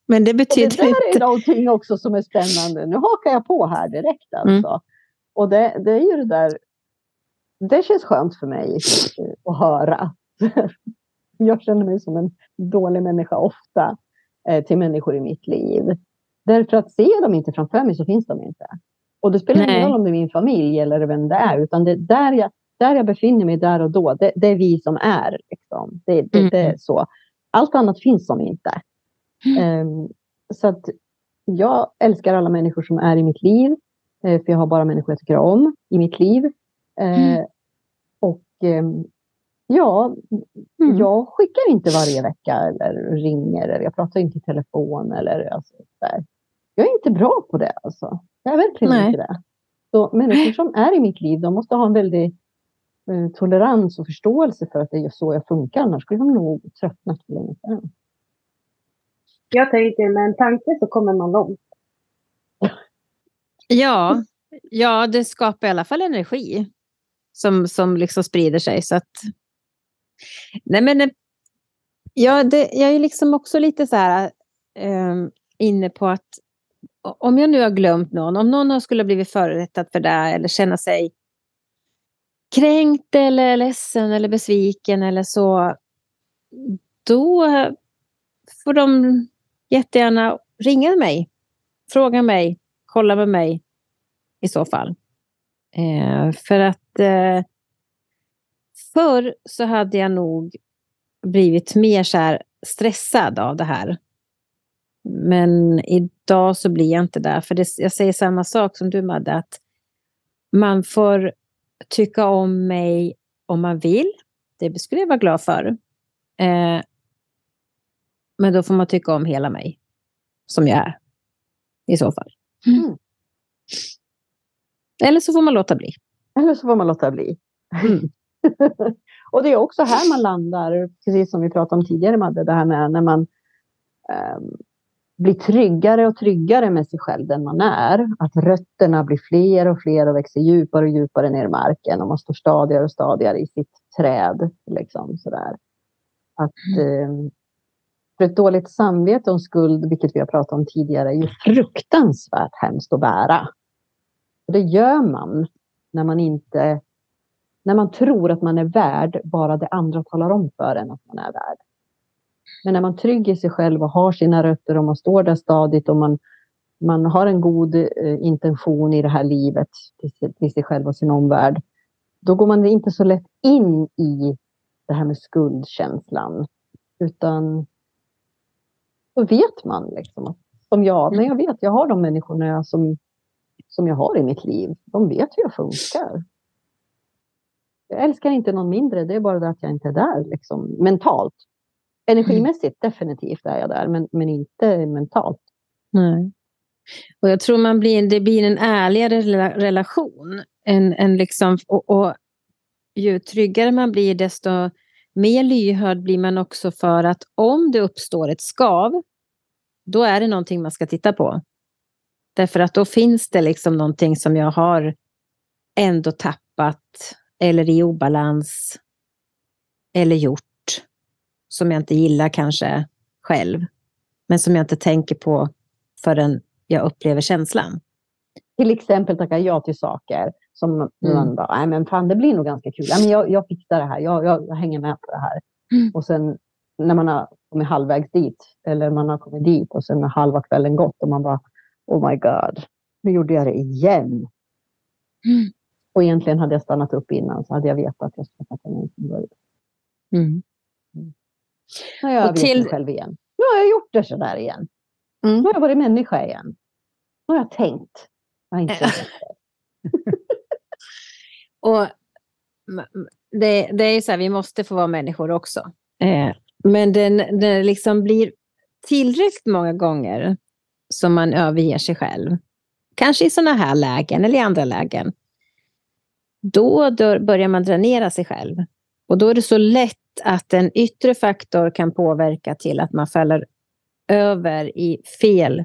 Men det Och det betyder där är inte... någonting också som är spännande. Nu hakar jag på här direkt alltså. Mm. Och det, det är ju det där. Det känns skönt för mig att höra. Jag känner mig som en dålig människa ofta eh, till människor i mitt liv. Därför att ser dem inte framför mig så finns de inte. Och det spelar ingen roll om det är min familj eller vem det är. Utan det, där, jag, där jag befinner mig där och då, det, det är vi som är. Liksom. Det, det, det är Mm. så. Allt annat finns som inte. Ehm, så att jag älskar alla människor som är i mitt liv. eh, för jag har bara människor jag tycker om i mitt liv. Eh, Mm. Och ehm, ja, Mm. jag skickar inte varje vecka eller ringer. Eller jag pratar inte i telefon. Eller, alltså, där. Jag är inte bra på det. Alltså. Jag är verkligen Nej. inte det. Så människor som är i mitt liv, de måste ha en väldig eh, tolerans och förståelse för att det är så jag funkar. Annars skulle de nog tröttnat för länge sedan. Jag tänker med en tanke så kommer man långt. Ja, ja, det skapar i alla fall energi som, som liksom sprider sig. Så att... Nej, men eh, Ja, det, jag är liksom också lite så här eh, inne på att om jag nu har glömt någon, om någon skulle ha blivit förorättad för det eller känna sig kränkt eller ledsen eller besviken eller så, då får de jättegärna ringa mig, fråga mig, kolla med mig i så fall. Eh, för att eh, förr så hade jag nog blivit mer så här stressad av det här. Men idag så blir jag inte där. För det, jag säger samma sak som du Madde, att man får tycka om mig om man vill. Det skulle jag vara glad för. Eh, men då får man tycka om hela mig. Som jag är. I så fall. Mm. Eller så får man låta bli. Eller så får man låta bli. Mm. och det är också här man landar, precis som vi pratade om tidigare Madde, det här med när man um, blir tryggare och tryggare med sig själv den man är. Att rötterna blir fler och fler och växer djupare och djupare ner i marken och man står stadigare och stadigare i sitt träd. Liksom, sådär. Att, um, för ett dåligt samvete och skuld, vilket vi har pratat om tidigare, är ju fruktansvärt hemskt att bära. Och det gör man när man inte när man tror att man är värd bara det andra talar om för en att man är värd. Men när man trygger sig själv och har sina rötter och man står där stadigt och man, man har en god eh, intention i det här livet till, till sig själv och sin omvärld. Då går man inte så lätt in i det här med skuldkänslan. Utan då vet man liksom att, som jag, men jag vet, jag har de människorna som, som jag har i mitt liv. De vet hur jag funkar. Jag älskar inte någon mindre, det är bara det att jag inte är där liksom, mentalt. Energimässigt mm. definitivt är jag där, men, men inte mentalt. Nej. Och jag tror man blir, det blir en ärligare relation. En, en liksom, och, och ju tryggare man blir, desto mer lyhörd blir man också för att om det uppstår ett skav, då är det någonting man ska titta på. Därför att då finns det liksom någonting som jag har ändå tappat eller i obalans eller gjort som jag inte gillar kanske själv, men som jag inte tänker på förrän jag upplever känslan. Till exempel tacka ja till saker som mm. man bara, nej men fan det blir nog ganska kul. Nej, men jag, jag fixar det här, jag, jag, jag hänger med på det här. Mm. Och sen när man har kommit halvvägs dit, eller man har kommit dit och sen har halva kvällen gått och man bara, oh my god, nu gjorde jag det igen. Mm. Och egentligen hade jag stannat upp innan så hade jag vetat att jag skulle tacka nej från början. Mm. Mm. Nu har jag till... mig själv igen. Nu har jag gjort det sådär igen. Mm. Nu har jag varit människa igen. Nu har jag tänkt. Jag har inte och det, det är så här, vi måste få vara människor också. Eh, men den, den liksom blir tillräckligt många gånger som man överger sig själv. Kanske i sådana här lägen eller i andra lägen då börjar man dränera sig själv. Och då är det så lätt att en yttre faktor kan påverka till att man faller över i fel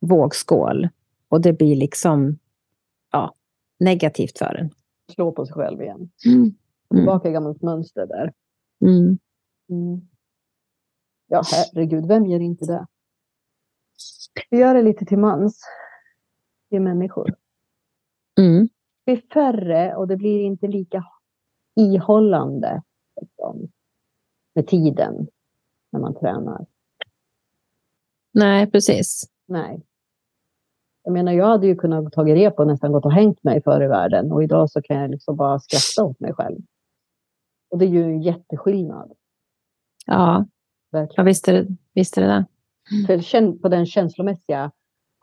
vågskål. Och det blir liksom ja, negativt för en. Slå på sig själv igen. Mm. Tillbaka i gammalt mönster där. Mm. Mm. Ja, herregud, vem gör inte det? Vi gör det lite till mans. Vi är människor. Mm blir färre och det blir inte lika ihållande liksom, med tiden när man tränar. Nej, precis. Nej. Jag menar, jag hade ju kunnat ta rep och nästan gått och hängt mig förr i världen och idag så kan jag liksom bara skratta åt mig själv. Och det är ju en jätteskillnad. Ja, ja visst, är det, visst är det det. För på den känslomässiga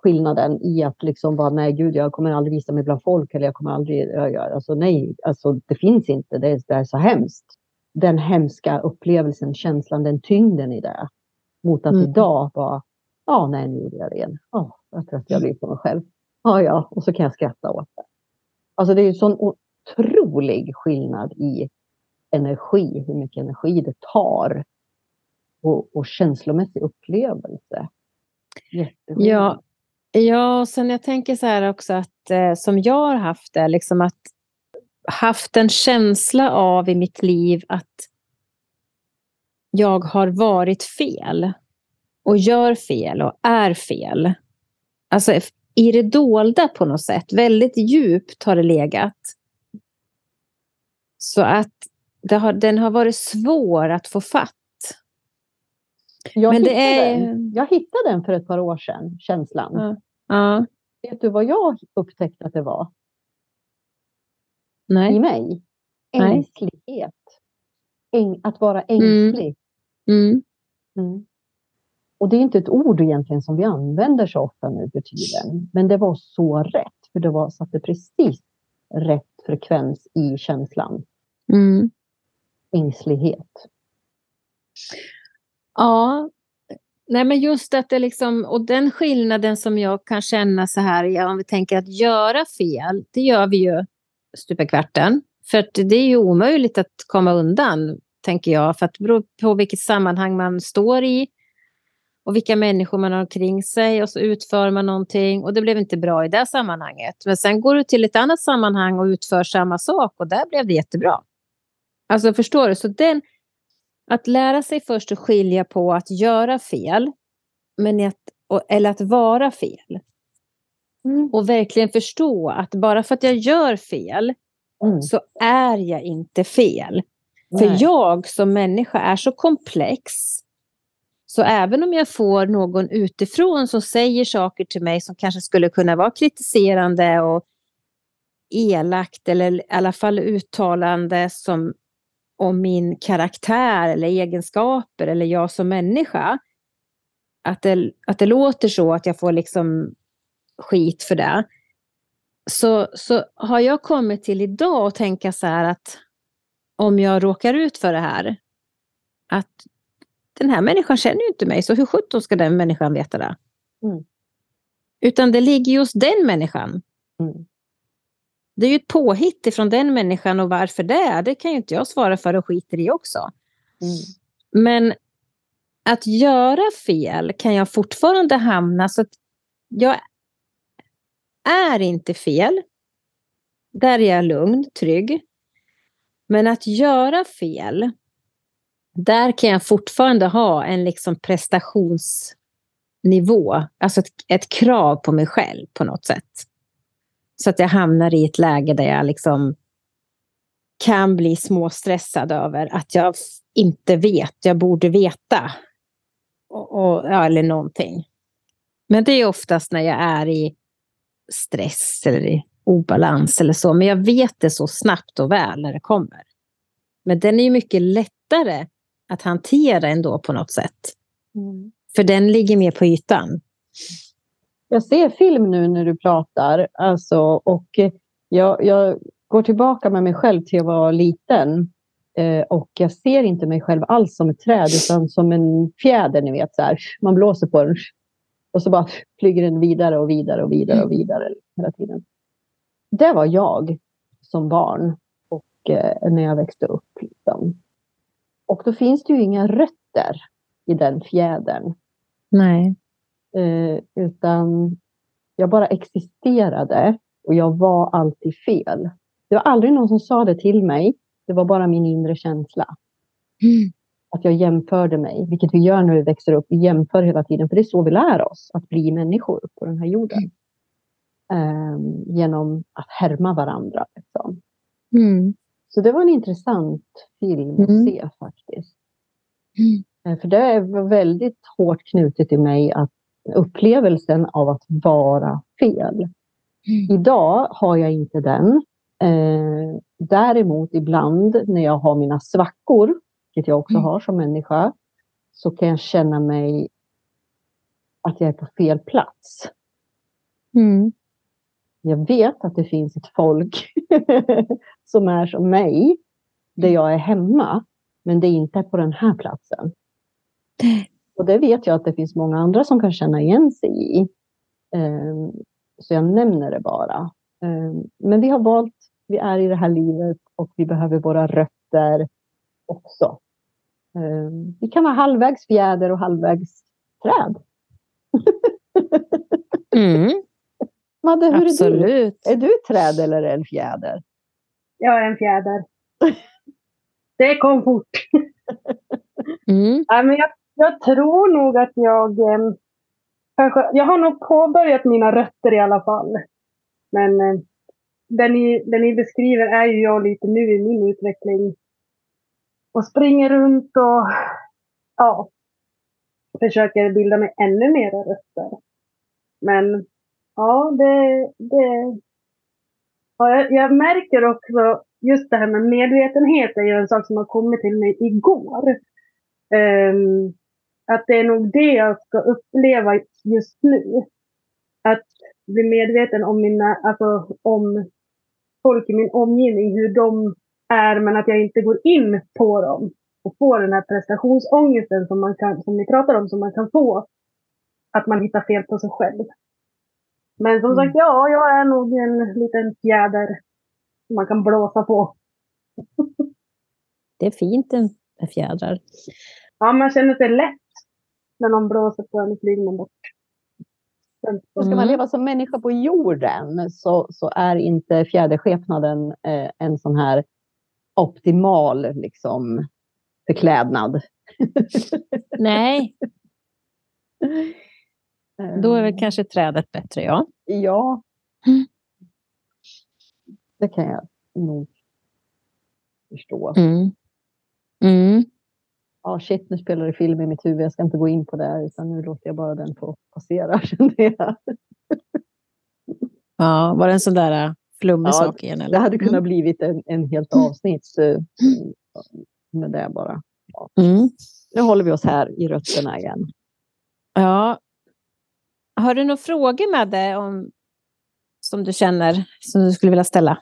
skillnaden i att liksom bara nej gud jag kommer aldrig visa mig bland folk eller jag kommer aldrig, alltså nej, alltså det finns inte, det är, det är så hemskt. Den hemska upplevelsen, känslan, den tyngden i det. Mot att mm. idag bara, ja nej nu gjorde jag det igen. Oh, jag tror att jag blir på mig själv. Ja ja, och så kan jag skratta åt det. Alltså det är ju sån otrolig skillnad i energi, hur mycket energi det tar. Och, och känslomässig upplevelse. Ja, Ja, sen jag tänker så här också att eh, som jag har haft det, liksom att haft en känsla av i mitt liv att jag har varit fel och gör fel och är fel. Alltså i det dolda på något sätt. Väldigt djupt har det legat. Så att har, den har varit svår att få fatt. Jag, Men hittade är... den. jag hittade den för ett par år sedan, känslan. Ja. ja. Vet du vad jag upptäckte att det var? Nej. I mig? Ängslighet. Äng, att vara ängslig. Mm. Mm. Mm. Och det är inte ett ord egentligen som vi använder så ofta nu för tiden. Men det var så rätt, för det var, satte precis rätt frekvens i känslan. Mm. Ängslighet. Ja, nej men just att det liksom, och den skillnaden som jag kan känna så här, ja, om vi tänker att göra fel, det gör vi ju stup i kvarten. För det är ju omöjligt att komma undan, tänker jag, för att det beror på vilket sammanhang man står i och vilka människor man har omkring sig och så utför man någonting och det blev inte bra i det sammanhanget. Men sen går du till ett annat sammanhang och utför samma sak och där blev det jättebra. Alltså förstår du? Så den, att lära sig först att skilja på att göra fel men att, eller att vara fel. Mm. Och verkligen förstå att bara för att jag gör fel mm. så är jag inte fel. Nej. För jag som människa är så komplex så även om jag får någon utifrån som säger saker till mig som kanske skulle kunna vara kritiserande och elakt eller i alla fall uttalande som om min karaktär eller egenskaper eller jag som människa. Att det, att det låter så att jag får liksom skit för det. Så, så har jag kommit till idag att tänka så här att om jag råkar ut för det här, att den här människan känner ju inte mig, så hur sjutton ska den människan veta det? Mm. Utan det ligger just den människan. Mm. Det är ju ett påhitt ifrån den människan och varför det det kan ju inte jag svara för och skiter i också. Mm. Men att göra fel kan jag fortfarande hamna så att jag är inte fel. Där är jag lugn, trygg. Men att göra fel, där kan jag fortfarande ha en liksom prestationsnivå, alltså ett, ett, krav på mig själv på något sätt. Så att jag hamnar i ett läge där jag liksom kan bli småstressad över att jag inte vet, jag borde veta. Och, och, ja, eller någonting. Men det är oftast när jag är i stress eller i obalans eller så. Men jag vet det så snabbt och väl när det kommer. Men den är ju mycket lättare att hantera ändå på något sätt. Mm. För den ligger mer på ytan. Jag ser film nu när du pratar alltså, och jag, jag går tillbaka med mig själv till att vara liten. Eh, och jag ser inte mig själv alls som ett träd utan som en fjäder, ni vet. Så här. Man blåser på den och så bara flyger den vidare och vidare och vidare och vidare hela tiden. Det var jag som barn och eh, när jag växte upp. Liksom. Och då finns det ju inga rötter i den fjädern. Nej. Eh, utan jag bara existerade och jag var alltid fel. Det var aldrig någon som sa det till mig. Det var bara min inre känsla. Mm. Att jag jämförde mig, vilket vi gör när vi växer upp. Vi jämför hela tiden, för det är så vi lär oss att bli människor på den här jorden. Mm. Um, genom att härma varandra. Liksom. Mm. Så det var en intressant film att Mm. se faktiskt. Eh, För det är väldigt hårt knutet i mig att upplevelsen av att vara fel. Idag har jag inte den. Eh, däremot ibland när jag har mina svackor, vilket jag också Mm. har som människa, så kan jag känna mig att jag är på fel plats. Mm. Jag vet att det finns ett folk som är som mig, där jag är hemma, men det är inte på den här platsen. Och det vet jag att det finns många andra som kan känna igen sig i. Ehm, Så jag nämner det bara. Ehm, Men vi har valt, vi är i det här livet och vi behöver våra rötter också. Ehm, Vi kan vara halvvägs fjäder och halvvägs träd. Mm. Madde, hur är du? Absolut. Är du ett träd eller en fjäder? Jag är en fjäder. Det kom fort. Mm. Nej, men jag, jag tror nog att jag... Eh, kanske, jag har nog påbörjat mina rötter i alla fall. Men eh, det, ni, det ni beskriver är ju jag lite nu i min utveckling. Och springer runt och ja, försöker bilda mig ännu mera rötter. Men ja, det... det ja, jag, jag märker också just det här med medvetenhet är ju en sak som har kommit till mig igår. Um, att det är nog det jag ska uppleva just nu. Att bli medveten om mina, alltså om folk i min omgivning, hur de är, men att jag inte går in på dem och får den här prestationsångesten som, man kan, som ni pratar om, som man kan få. Att man hittar fel på sig själv. Men som mm. sagt, ja, jag är nog en liten fjäder som man kan blåsa på. det är fint med fjädrar. Ja, man känner sig lätt när någon blåser på en flyger man bort. Och ska man leva som människa på jorden så, så är inte fjäderskepnaden eh, en sån här optimal liksom, förklädnad. Nej. Då är väl kanske trädet bättre, ja. Ja. Det kan jag nog förstå. Mm. Mm ja, shit, nu spelar det film i mitt huvud, jag ska inte gå in på det, utan nu låter jag bara den få passera, kände jag. Ja, var det en sån där äh, flummig ja, sak igen? Eller? Det hade kunnat mm. blivit en, en helt avsnitt uh, med det bara. Ja. Mm. Nu håller vi oss här i rötterna igen. Ja. Har du några frågor med dig om, som du känner, som du skulle vilja ställa?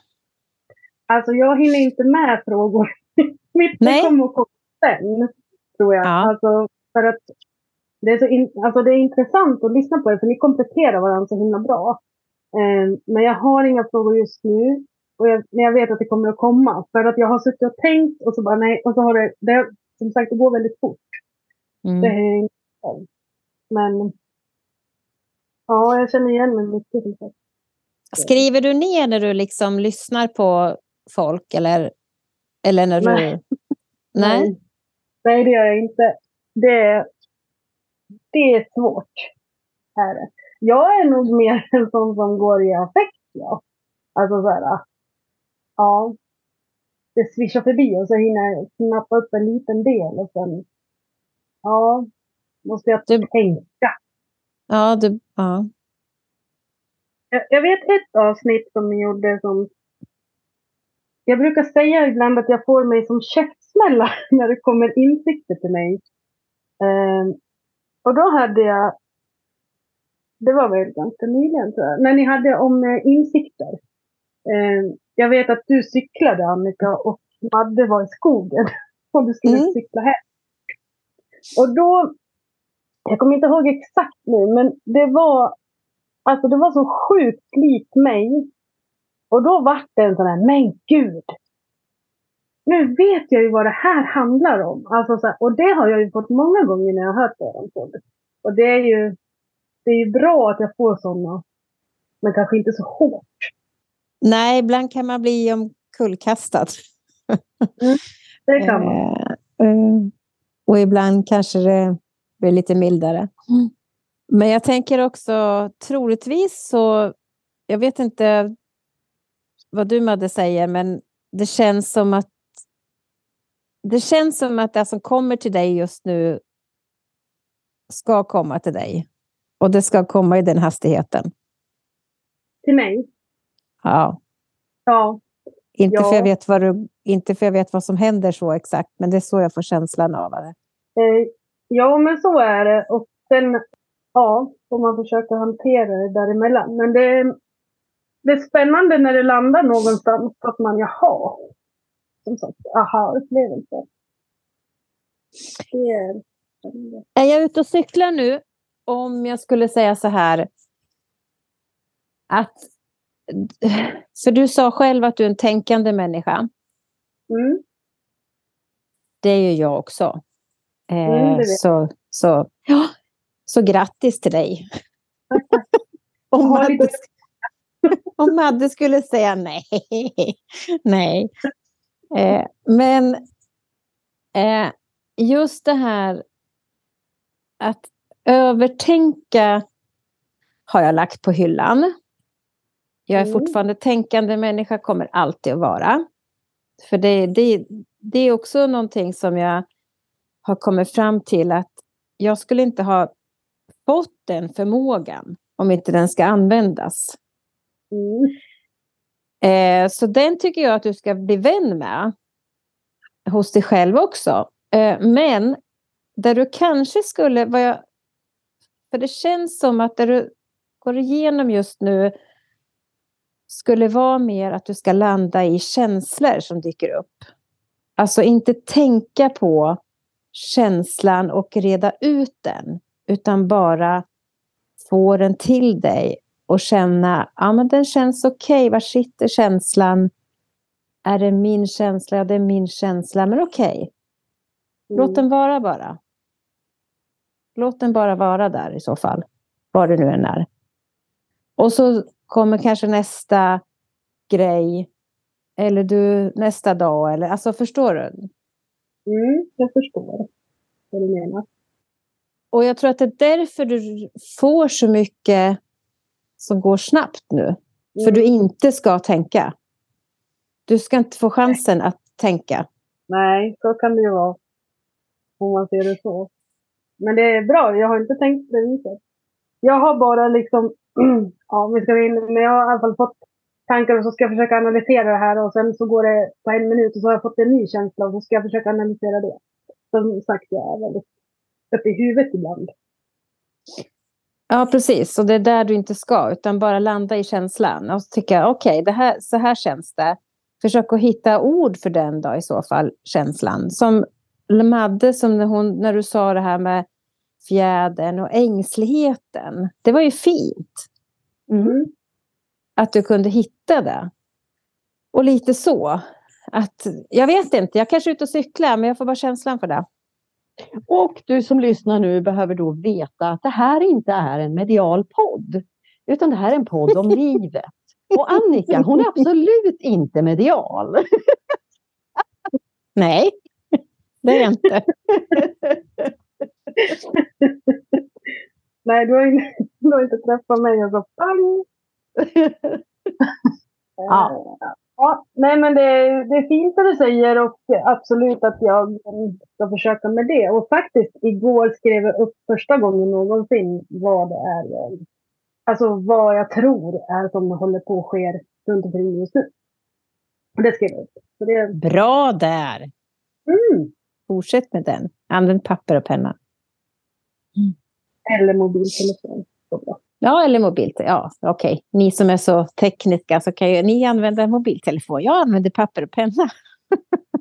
Alltså jag hinner inte med frågor. Mitt Nej. kommer sen tror jag. Ja. Alltså, för att det är, så in, alltså det är intressant att lyssna på er, för ni kompletterar varandra så himla bra. Eh, men jag har inga frågor just nu. Och jag, men jag vet att det kommer att komma. För att jag har suttit och tänkt och så bara nej. Och så har det, det som sagt, det går väldigt fort. Mm. Det är Men ja, jag känner igen mig mycket. Skriver du ner när du liksom lyssnar på folk eller, eller när du... Nej. Nej, det gör jag inte. Det, det är svårt. Är Jag är nog mer en sån som går i affekt. Ja. Alltså så här, ja. Det svischar förbi och så hinner jag snappa upp en liten del och sen, ja, måste jag du, tänka. Ja, du, ja. Jag, jag vet ett avsnitt som ni gjorde som jag brukar säga ibland att jag får mig som käft snälla när det kommer insikter till mig. Eh, och då hade jag, det var väl ganska nyligen tror jag, när ni hade om eh, insikter. Eh, jag vet att du cyklade Annika och Madde var i skogen och du skulle mm. cykla hem. Och då, jag kommer inte ihåg exakt nu, men det var, alltså det var så sjukt likt mig. Och då var det en sån här, men gud, nu vet jag ju vad det här handlar om. Alltså så här, och det har jag ju fått många gånger när jag har hört er podd. Och det är ju, det är ju bra att jag får sådana, men kanske inte så hårt. Nej, ibland kan man bli omkullkastad. Mm, det kan man. Eh, eh, och ibland kanske det blir lite mildare. Mm. Men jag tänker också troligtvis så, jag vet inte vad du Madde säger, men det känns som att det känns som att det som kommer till dig just nu ska komma till dig. Och det ska komma i den hastigheten. Till mig? Ja. Ja. Inte, ja. För jag vet vad du, inte för jag vet vad som händer så exakt, men det är så jag får känslan av det. Eh, ja, men så är det. Och sen ja, får man försöka hantera det däremellan. Men det, det är spännande när det landar någonstans att man, jaha, som sagt, aha-upplevelse. Är... är jag ute och cyklar nu, om jag skulle säga så här, att för du sa själv att du är en tänkande människa. Mm. Det är ju jag också. Eh, mm, så, så, ja, så grattis till dig. om, Madde, om Madde skulle säga nej. nej. Eh, men eh, just det här att övertänka har jag lagt på hyllan. Jag är Mm. fortfarande tänkande människa, kommer alltid att vara. För det, det, det är också någonting som jag har kommit fram till att jag skulle inte ha fått den förmågan om inte den ska användas. Mm. Eh, så den tycker jag att du ska bli vän med. Hos dig själv också. Eh, men där du kanske skulle... Vad jag, för det känns som att det du går igenom just nu skulle vara mer att du ska landa i känslor som dyker upp. Alltså inte tänka på känslan och reda ut den, utan bara få den till dig och känna, ja men den känns okej, var sitter känslan? Är det min känsla? Ja, det är min känsla, men okej. Låt Mm. den vara bara. Låt den bara vara där i så fall, var det nu än är. Och så kommer kanske nästa grej, eller du nästa dag, eller alltså förstår du? Mm, jag förstår vad du menar. Och jag tror att det är därför du får så mycket som går snabbt nu. För Mm. du inte ska tänka. Du ska inte få chansen att tänka. Nej, så kan det ju vara. Om man ser det så. Men det är bra, jag har inte tänkt på det viset. Jag har bara liksom, ja vi ska in, men jag har i alla fall fått tankar och så ska jag försöka analysera det här och sen så går det på en minut och så har jag fått en ny känsla och så ska jag försöka analysera det. Som sagt, jag är väldigt uppe i huvudet ibland. Ja, precis. Och det är där du inte ska, utan bara landa i känslan. Och tycka, okej, det här, så här känns det. Försök att hitta ord för den då i så fall, känslan. Som Madde, som när, hon, när du sa det här med fjädern och ängsligheten. Det var ju fint Mm. att du kunde hitta det. Och lite så. Att, jag vet inte, jag kanske är ute och cyklar, men jag får bara känslan för det. Och du som lyssnar nu behöver då veta att det här inte är en medial podd. Utan det här är en podd om livet. Och Annika, hon är absolut inte medial. Nej, det är jag inte. Nej, du har, inte, du har inte träffat mig och så pang! Ja. Ja. Nej, men det, det är fint det du säger och absolut att jag ska försöka med det. Och faktiskt igår skrev jag upp första gången någonsin vad det är, eh, alltså vad jag tror är som håller på att ske runt omkring just nu. Det skrev jag upp. Så det, Bra där! mm, Fortsätt med den. Använd papper och penna. eller mobiltelefon. Så bra. Ja, eller mobiltelefon. Ja, okej. Ni som är så tekniska så kan ju ni använda mobiltelefon. Jag använder papper och penna.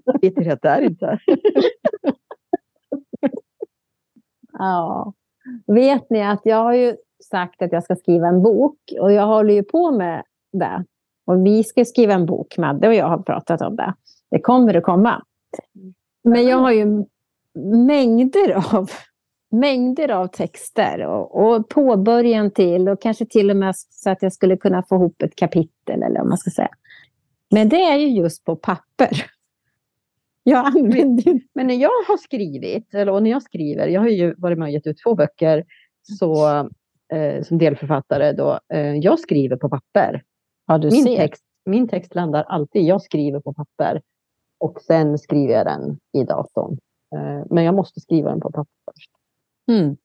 Jag vet det är inte. Ja. Vet ni att jag har ju sagt att jag ska skriva en bok och jag håller ju på med det. Och vi ska skriva en bok, Madde och jag har pratat om det. Det kommer att komma. Men jag har ju mängder av, mängder av texter och, och påbörjan till och kanske till och med så att jag skulle kunna få ihop ett kapitel eller vad man ska säga. Men det är ju just på papper. Jag använder Men när jag har skrivit, eller och när jag skriver, jag har ju varit med och gett ut två böcker så, eh, som delförfattare. Då, eh, jag skriver på papper. Ja, Min ser. text, min text landar alltid, jag skriver på papper och sen skriver jag den i datorn. Eh, men jag måste skriva den på papper först. Mm.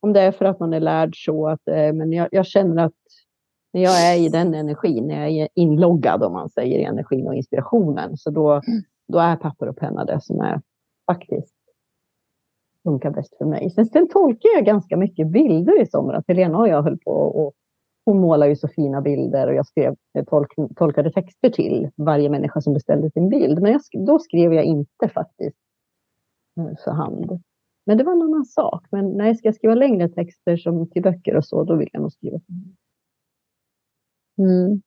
Om det är för att man är lärd så att, eh, men jag, jag känner att när jag är i den energin, när jag är inloggad om man säger i energin och inspirationen, så då, då är papper och penna det som är faktiskt funkar bäst för mig. Sen, sen tolkar jag ganska mycket bilder i somras. Helena och jag höll på och hon målar ju så fina bilder och jag skrev tolk, tolkade texter till varje människa som beställde sin bild. Men jag, då skrev jag inte faktiskt eh, för hand. Men det var en annan sak. Men när jag ska skriva längre texter som till böcker och så, då vill jag nog skriva. Mm.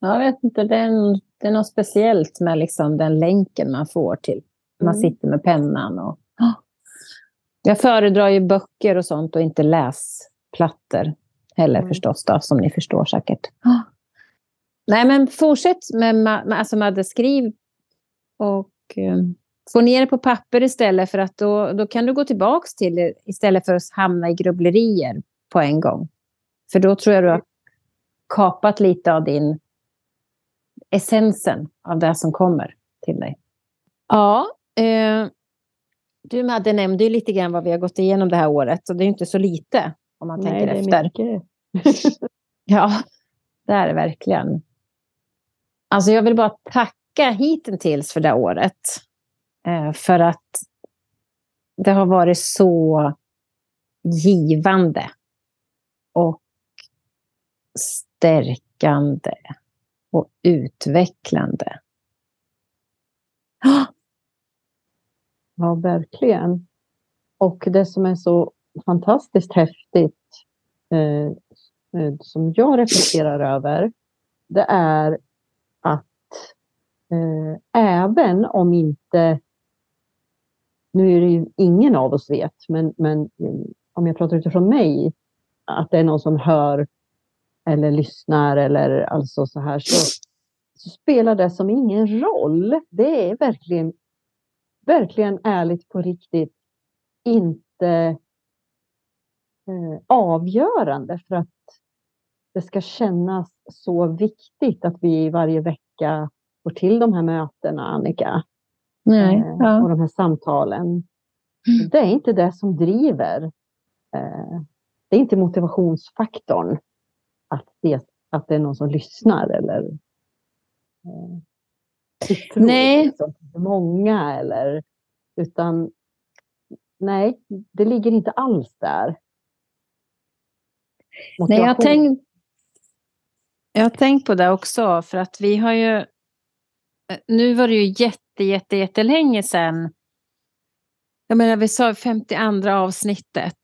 Jag vet inte, det är, en, det är något speciellt med liksom den länken man får till. Man Mm. sitter med pennan. Och... Jag föredrar ju böcker och sånt och inte läsplattor heller Mm. förstås, då, som ni förstår säkert. Nej, men fortsätt med, med alltså Madde, skriv och eh, få ner det på papper istället för att då, då kan du gå tillbaka till det istället för att hamna i grubblerier på en gång. För då tror jag du har kapat lite av din essensen av det som kommer till dig. Ja, eh, du Madde nämnde ju lite grann vad vi har gått igenom det här året och det är inte så lite om man Nej, tänker det är efter. mycket. Ja, det är det verkligen. Alltså jag vill bara tacka hittills för det här året. Eh, för att det har varit så givande och stärkande och utvecklande. Ja, verkligen. Och det som är så fantastiskt häftigt eh, eh, som jag reflekterar över, det är att eh, även om inte, nu är det ju ingen av oss vet, men, men mm, om jag pratar utifrån mig, att det är någon som hör eller lyssnar eller alltså så här, så, så spelar det som ingen roll. Det är verkligen verkligen ärligt på riktigt inte eh, avgörande för att det ska kännas så viktigt att vi varje vecka får till de här mötena, Annika nej, eh, Och ja. de här samtalen. Det är inte det som driver. Eh, det är inte motivationsfaktorn att det, att det är någon som lyssnar eller eh, Nej. liksom, många eller utan nej, det ligger inte alls där. Nej, jag har, tänkt, jag tänkt på det också, för att vi har ju... Nu var det ju jätte, jätte, jättelänge sedan. Jag menar, vi sa 52 avsnittet.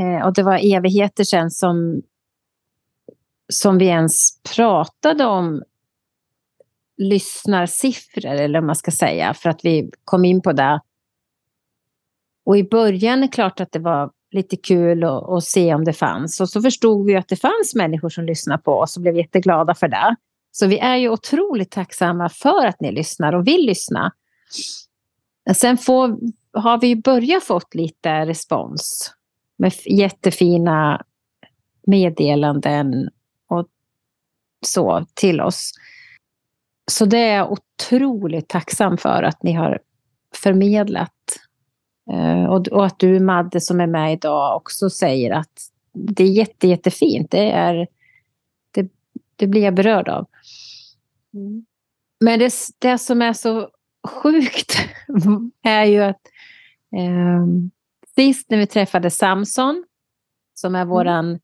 Eh, och det var evigheter sedan som, som vi ens pratade om lyssnarsiffror, eller vad man ska säga, för att vi kom in på det. Och i början är det klart att det var lite kul att, att se om det fanns. Och så förstod vi att det fanns människor som lyssnade på oss och blev jätteglada för det. Så vi är ju otroligt tacksamma för att ni lyssnar och vill lyssna. Sen får, har vi börjat fått lite respons med jättefina meddelanden och så till oss. Så det är jag otroligt tacksam för att ni har förmedlat. Eh, och, och att du Madde som är med idag också säger att det är jätte, jättefint. Det, är, det, det blir jag berörd av. Mm. Men det, det som är så sjukt är ju att eh, sist när vi träffade Samson, som är våran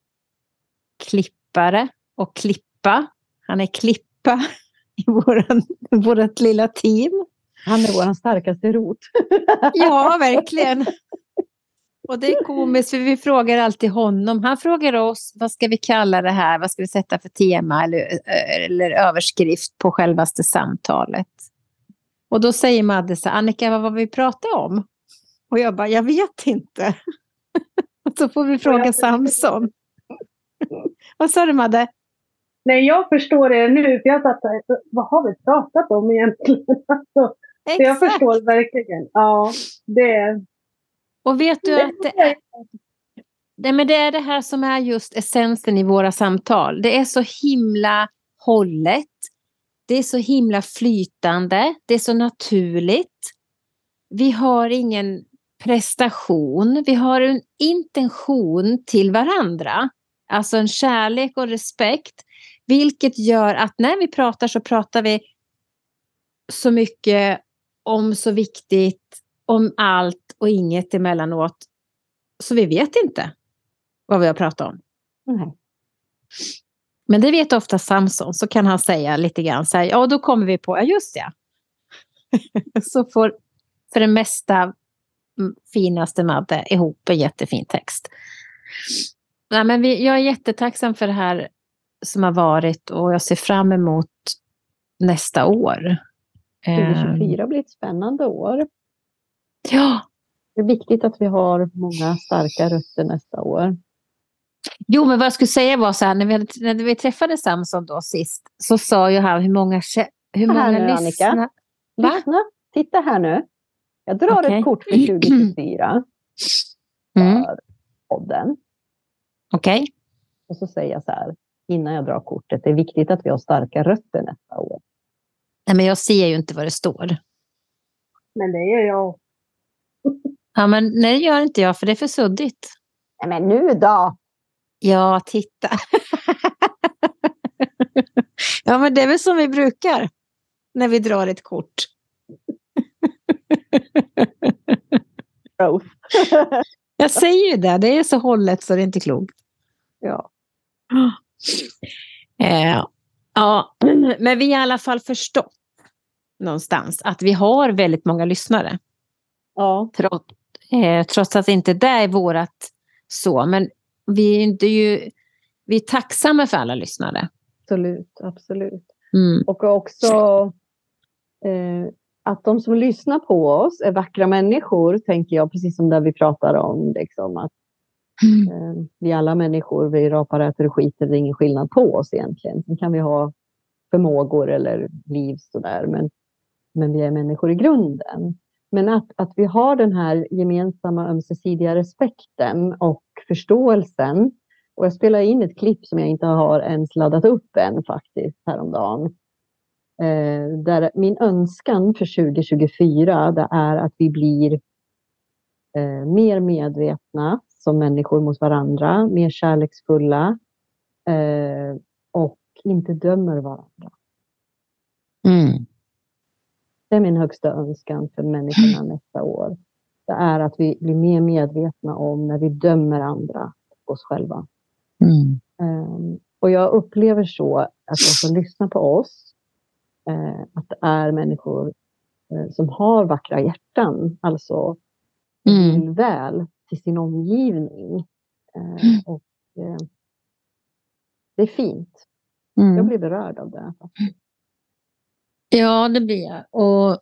klippare och klippa. Han är klippa i våran, vårat lilla team. Han är vår starkaste rot. Ja, verkligen. Och det är komiskt för vi frågar alltid honom. Han frågar oss vad ska vi kalla det här, vad ska vi sätta för tema eller, eller överskrift på självaste samtalet. Och då säger Madde så här, Annika vad var vi pratade om? Och jag bara, jag vet inte. Och så får vi fråga Samson. Vad sa du Madde? Nej, jag förstår det nu, för jag satt där, vad har vi pratat om egentligen? Alltså, så jag förstår verkligen. Ja, det Och vet du att det är, nej, men det är det här som är just essensen i våra samtal. Det är så himla hållet. Det är så himla flytande. Det är så naturligt. Vi har ingen prestation. Vi har en intention till varandra. Alltså en kärlek och respekt. Vilket gör att när vi pratar så pratar vi så mycket om så viktigt, om allt och inget emellanåt. Så vi vet inte vad vi har pratat om. Nej. Men det vet ofta Samson, så kan han säga lite grann så här, ja då kommer vi på, ja just ja. så får för det mesta mm, finaste Madde ihop en jättefin text. Nej, men vi, jag är jättetacksam för det här som har varit och jag ser fram emot nästa år. Eh, 2024 blir ett spännande år. Ja, Det är viktigt att vi har många starka röster nästa år. Jo, men vad jag skulle säga var så här, när vi, när vi träffade Samson då sist, så sa ju han hur många, hur Här många nu, Annika. lyssnar... Va? Lyssna, titta här nu. Jag drar Okej. ett kort för 2024 Mm. för podden. Okej. Och så säger jag så här, innan jag drar kortet, det är viktigt att vi har starka rötter nästa år. Nej, men jag ser ju inte vad det står. Men det gör jag. Ja, men nej, det gör inte jag, för det är för suddigt. Nej, men nu då! Ja, titta. ja, men det är väl som vi brukar när vi drar ett kort. Jag säger ju det, det är så hållet så det är inte klokt. ja. Eh, ja, men vi har i alla fall förstått någonstans att vi har väldigt många lyssnare. ja, Trots, eh, trots att inte det är vårat så. Men vi är, inte ju, vi är tacksamma för alla lyssnare. absolut. absolut. Mm. Och också eh, att de som lyssnar på oss är vackra människor, tänker jag, precis som där vi pratar om. Liksom, att eh, vi alla människor, vi rapar, äter och skiter, det är ingen skillnad på oss egentligen. Sen kan vi ha förmågor eller liv sådär, men, men vi är människor i grunden. Men att, att vi har den här gemensamma ömsesidiga respekten och förståelsen. Och jag spelar in ett klipp som jag inte har ens laddat upp än faktiskt häromdagen. Eh, där min önskan för 2024 det är att vi blir eh, mer medvetna som människor mot varandra, mer kärleksfulla eh, och inte dömer varandra. Mm. Det är min högsta önskan för människorna nästa år. Det är att vi blir mer medvetna om när vi dömer andra och oss själva. Mm. Ehm, och jag upplever så att de som lyssnar på oss, eh, att det är människor eh, som har vackra hjärtan, alltså Mm. vill väl till sin omgivning. Mm. och, det är fint. Jag Mm. blir berörd av det. Ja, det blir jag. Och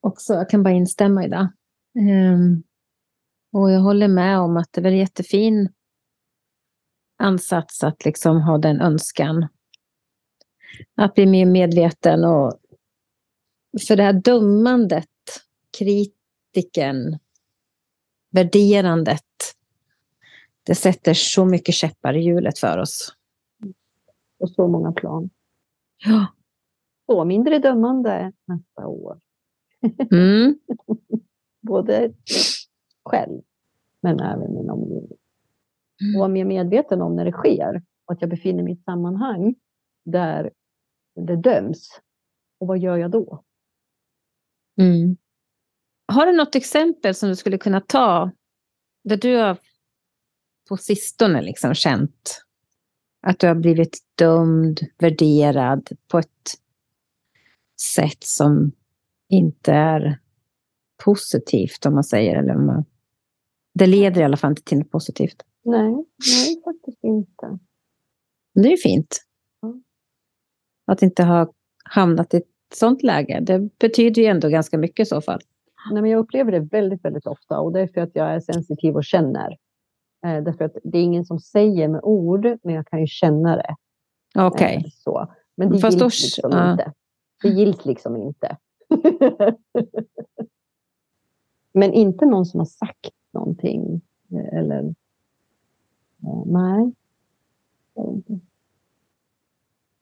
också, jag kan bara instämma i det. Ehm, och jag håller med om att det är väl jättefin ansats att liksom ha den önskan. Att bli mer medveten och för det här dömandet, kritiken, värderandet, det sätter så mycket käppar i hjulet för oss. På så många plan. Ja. Så mindre dömande nästa år. Mm. Både själv, men även min omgivning. Och vara mer medveten om när det sker. Och att jag befinner mig i ett sammanhang där det döms. Och vad gör jag då? Mm. Har du något exempel som du skulle kunna ta där du har på sistone liksom känt att du har blivit dömd, värderad på ett sätt som inte är positivt om man säger. Eller om man, det leder i alla fall inte till något positivt. Nej, nej faktiskt inte. Men det är ju fint. Mm. Att inte ha hamnat i ett sånt läge. Det betyder ju ändå ganska mycket i så fall. Nej, men jag upplever det väldigt, väldigt ofta och det är för att jag är sensitiv och känner. Eh, därför att det är ingen som säger med ord, men jag kan ju känna det. Okej. Eh, så. Men det Fast då- liksom ja. inte. Det gills liksom inte. men inte någon som har sagt någonting. eh, Eller... nej.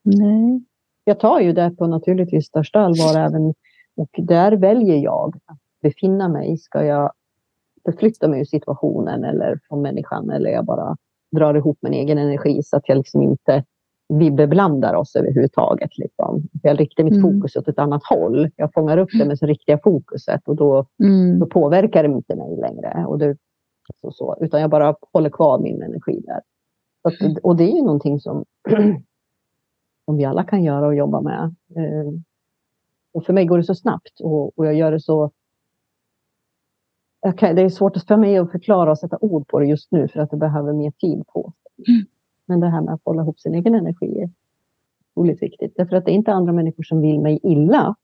Nej. Jag tar ju det på naturligtvis största allvar även och där väljer jag att befinna mig. Ska jag förflytta mig ur situationen eller från människan eller jag bara drar ihop min egen energi så att jag liksom inte vi beblandar oss överhuvudtaget. Liksom. Jag riktar mitt Mm. fokus åt ett annat håll. Jag fångar upp det så riktar jag fokuset och då, Mm. då påverkar det inte mig längre. Och det, så, så, utan jag bara håller kvar min energi där. Att, och det är ju någonting som, som vi alla kan göra och jobba med. Eh, och för mig går det så snabbt och, och jag gör det så... Kan, det är svårt för mig att förklara och sätta ord på det just nu för att det behöver mer tid på sig. Mm. Men det här med att hålla ihop sin egen energi är otroligt viktigt. Därför att det är inte andra människor som vill mig illa.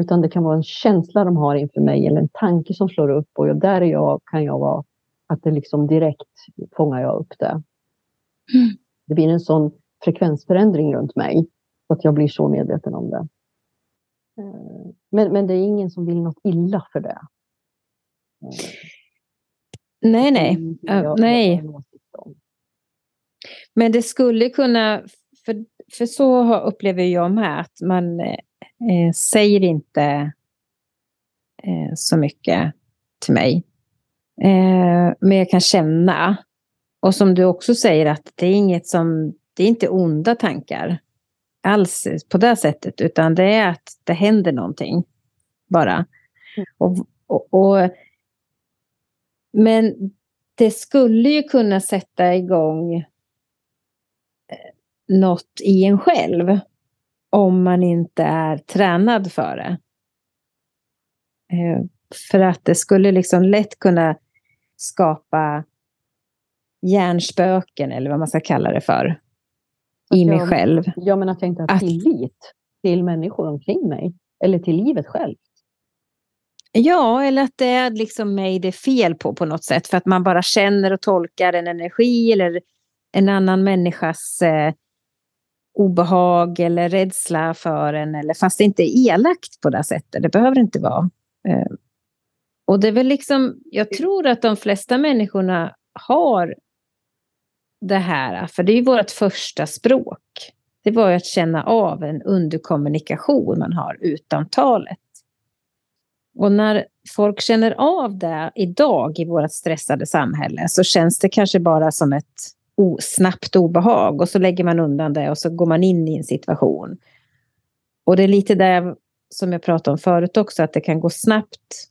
Utan det kan vara en känsla de har inför mig eller en tanke som slår upp och där är jag, kan jag vara att det liksom direkt fångar jag upp det. Det blir en sån frekvensförändring runt mig så att jag blir så medveten om det. Eh, Men, men det är ingen som vill något illa för det. Nej, nej. Mm, Ja, jag- nej. jag har en åsikt om. Men det skulle kunna, för, för så upplever jag med att man eh, säger inte eh, så mycket till mig. Eh, men jag kan känna. Och som du också säger att det är inget som, det är inte onda tankar alls på det sättet, utan det är att det händer någonting bara. Mm. Och, och, och, men det skulle ju kunna sätta igång något i en själv om man inte är tränad för det. Eh, För att det skulle liksom lätt kunna skapa hjärnspöken eller vad man ska kalla det för. I mig jag- själv. Ja, men att jag inte har Att- tillit till människor omkring mig. Eller till livet själv. Ja, eller att det är liksom mig det är fel på på något sätt. För att man bara känner och tolkar en energi eller en annan människas eh, obehag eller rädsla för en. Eller, fast det inte är elakt på det sättet. Det behöver inte vara. Eh, och det är väl liksom, jag tror att de flesta människorna har det här. För det är ju vårt första språk. Det var ju att känna av en underkommunikation man har utan talet. Och när folk känner av det idag i vårt stressade samhälle så känns det kanske bara som ett snabbt obehag och så lägger man undan det och så går man in i en situation. Och det är lite där som jag pratade om förut också, att det kan gå snabbt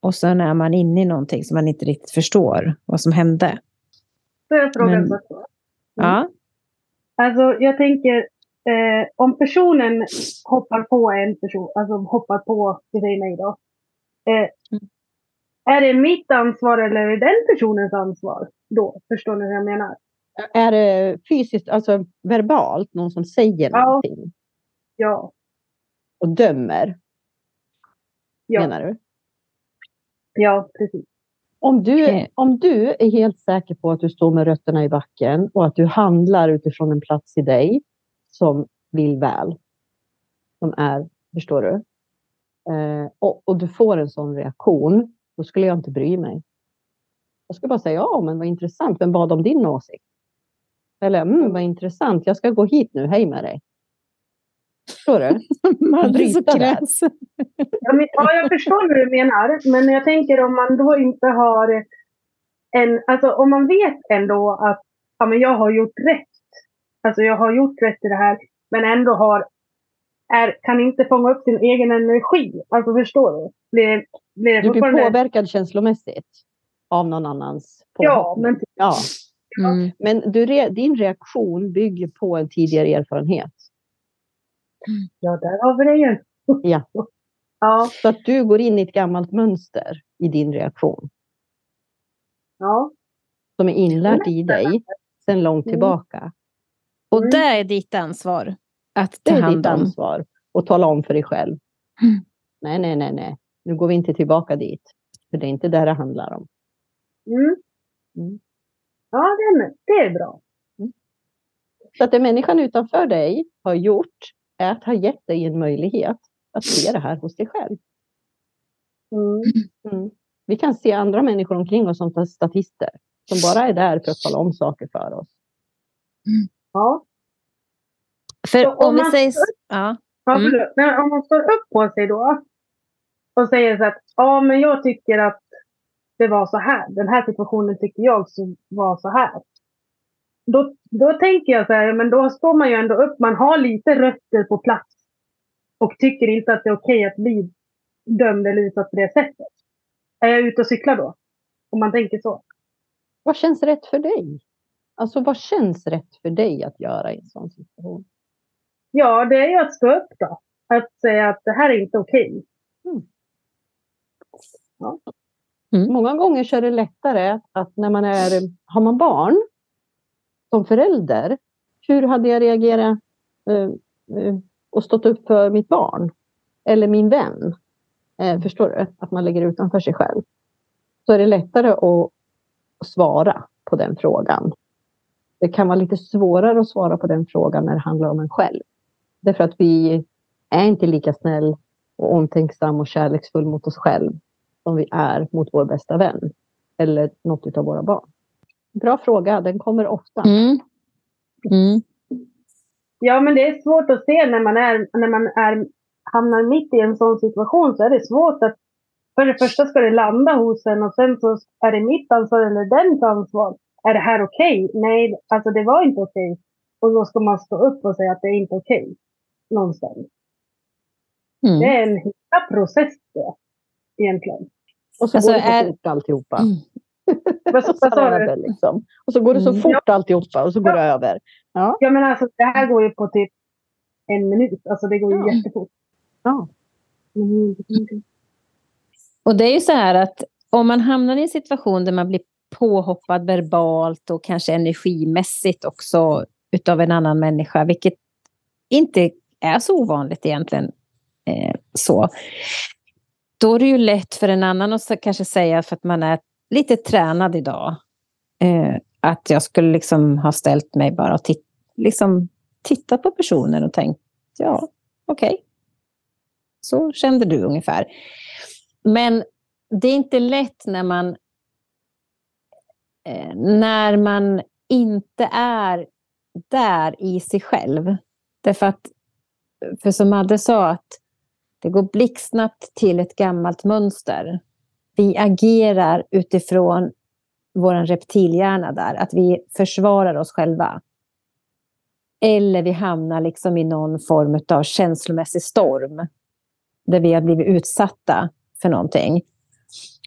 och sen är man inne i någonting som man inte riktigt förstår vad som hände. Får jag fråga en sak då? Ja, Alltså jag tänker, eh, om personen hoppar på en person, alltså hoppar på, det säger mig då. Eh, är det mitt ansvar eller är det den personens ansvar då? Förstår ni hur jag menar? Är det fysiskt, alltså verbalt, någon som säger Ja. någonting Ja. och dömer, Ja, menar du? ja precis. Om du, om du är helt säker på att du står med rötterna i backen och att du handlar utifrån en plats i dig som vill väl, som är, förstår du? Eh, och, och du får en sån reaktion, då skulle jag inte bry mig. Jag skulle bara säga, ja men vad intressant, vem bad om din åsikt? Eller, mm, vad intressant, jag ska gå hit nu, hej med dig. Förstår du? man Bryta där. Ja, men, ja, jag förstår vad du menar. Men jag tänker om man då inte har en... Alltså om man vet ändå att ja, men jag har gjort rätt. Alltså jag har gjort rätt i det här. Men ändå har... Är, kan inte fånga upp sin egen energi. Alltså förstår du? Blir, blir Du blir påverkad känslomässigt av någon annans Ja, påhoppning. men ja. Mm. Men du, din reaktion bygger på en tidigare erfarenhet. ja, där har vi det ju. Ja. Ja, Så att du går in i ett gammalt mönster i din reaktion ja. som är inlärt i dig sedan långt Mm. tillbaka. Och Mm. det är ditt ansvar att Det ta är hand ditt om. ansvar att tala om för dig själv. Mm. Nej, nej, nej, nej. Nu går vi inte tillbaka dit. För det är inte det det handlar om. Mm. Mm. Ja, det är, det är bra. Så att det människan utanför dig har gjort är att ha gett dig en möjlighet att se det här hos dig själv. Mm. Mm. Vi kan se andra människor omkring oss som statister som bara är där för att tala om saker för oss. Ja. För om om vi man- säger... Ja. Ja, Mm. om man står upp på sig då och säger så att ja, men jag tycker att det var så här. Den här situationen tycker jag så var så här. Då, då tänker jag så här, men då står man ju ändå upp. Man har lite rötter på plats och tycker inte att det är okej att bli dömd eller utsatt på det sättet. Är jag ute och cyklar då? Om man tänker så. Vad känns rätt för dig? Alltså vad känns rätt för dig att göra i en sån situation? Ja, det är ju att stå upp då. Att säga att det här är inte okej. Många gånger så är det lättare att när man är, har man barn som förälder, hur hade jag reagerat eh, eh, och stått upp för mitt barn? Eller min vän? Eh, förstår du? Att man lägger utanför sig själv. Så är det lättare att svara på den frågan. Det kan vara lite svårare att svara på den frågan när det handlar om en själv. Därför att vi är inte lika snäll och omtänksam och kärleksfull mot oss själv som vi är mot vår bästa vän eller något av våra barn? Bra fråga, den kommer ofta. Mm. Mm. Ja, men det är svårt att se när man, är, när man är, hamnar mitt i en sån situation så är det svårt att för det första ska det landa hos en och sen så är det mitt ansvar eller dens ansvar. Är det här okej? Okay? Nej, alltså det var inte okej. Okay. Och då ska man stå upp och säga att det är inte okej. Okay. Någonstans. Mm. Det är en hela process det, egentligen. Och så alltså, går det så är... fort alltihopa. Mm. vad, sa du? Liksom. Och så går det så mm. fort ja. alltihopa och så går ja. det över. Ja. ja, men alltså det här går ju på typ en minut. Alltså det går ju ja. jättefort. Ja. Mm. Och det är ju så här att om man hamnar i en situation där man blir påhoppad verbalt och kanske energimässigt också utav en annan människa, vilket inte är så ovanligt egentligen. Eh, så. Då är det ju lätt för en annan att kanske säga, för att man är lite tränad idag, eh, att jag skulle liksom ha ställt mig bara och titt, liksom, tittat på personen och tänkt, ja, okej. Okay. Så kände du ungefär. Men det är inte lätt när man, eh, när man inte är där i sig själv. Därför att, för som Madde sa, att det går blixtsnabbt till ett gammalt mönster. Vi agerar utifrån vår reptilhjärna där, att vi försvarar oss själva. Eller vi hamnar liksom i någon form av känslomässig storm där vi har blivit utsatta för någonting.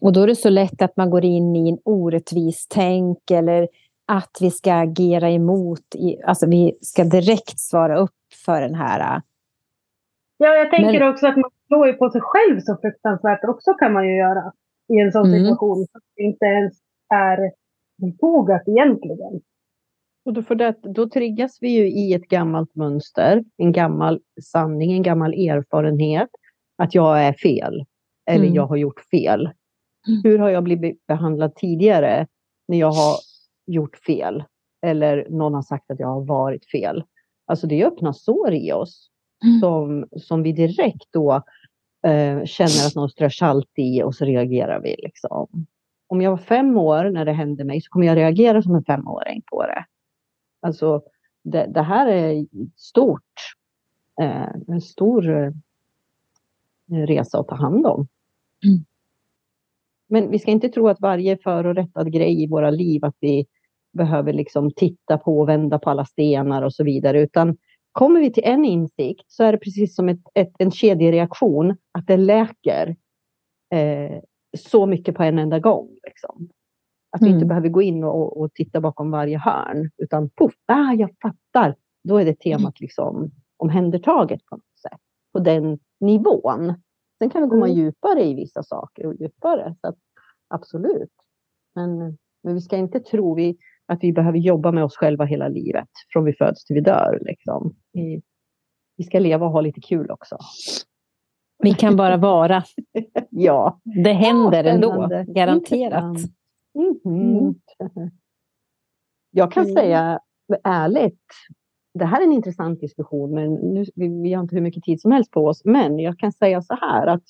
Och då är det så lätt att man går in i en orättvis tänk eller att vi ska agera emot, alltså vi ska direkt svara upp för den här... Ja, jag tänker Men... också att man slår ju på sig själv så fruktansvärt också kan man ju göra i en sån mm. situation. Som inte ens är befogat egentligen. Och då, för det, då triggas vi ju i ett gammalt mönster, en gammal sanning, en gammal erfarenhet, att jag är fel eller mm. jag har gjort fel. Mm. Hur har jag blivit behandlad tidigare när jag har gjort fel? Eller någon har sagt att jag har varit fel. Alltså det öppnar sår i oss mm. som, som vi direkt då eh, känner att någon strör salt i och så reagerar vi. Liksom. Om jag var fem år när det hände mig så kommer jag reagera som en femåring på det. Alltså det, det här är stort. Eh, en stor eh, resa att ta hand om. Mm. Men vi ska inte tro att varje för och rättad grej i våra liv, att vi behöver liksom titta på och vända på alla stenar och så vidare, utan kommer vi till en insikt så är det precis som ett, ett, en kedjereaktion, att det läker eh, så mycket på en enda gång. Liksom. Att vi inte mm. behöver gå in och, och, titta bakom varje hörn, utan poff, ah, jag fattar. Då är det temat liksom omhändertaget på något sätt, på den nivån. Sen kan vi komma mm. djupare i vissa saker och djupare. Så att, absolut. Men, men vi ska inte tro vi, att vi behöver jobba med oss själva hela livet. Från vi föds till vi dör. Liksom. Vi, vi ska leva och ha lite kul också. Vi kan bara vara. ja. Det händer ja, ändå, garanterat. Mm -hmm. Jag kan mm. säga ärligt, det här är en intressant diskussion, men nu, vi, vi, har inte hur mycket tid som helst på oss. Men jag kan säga så här att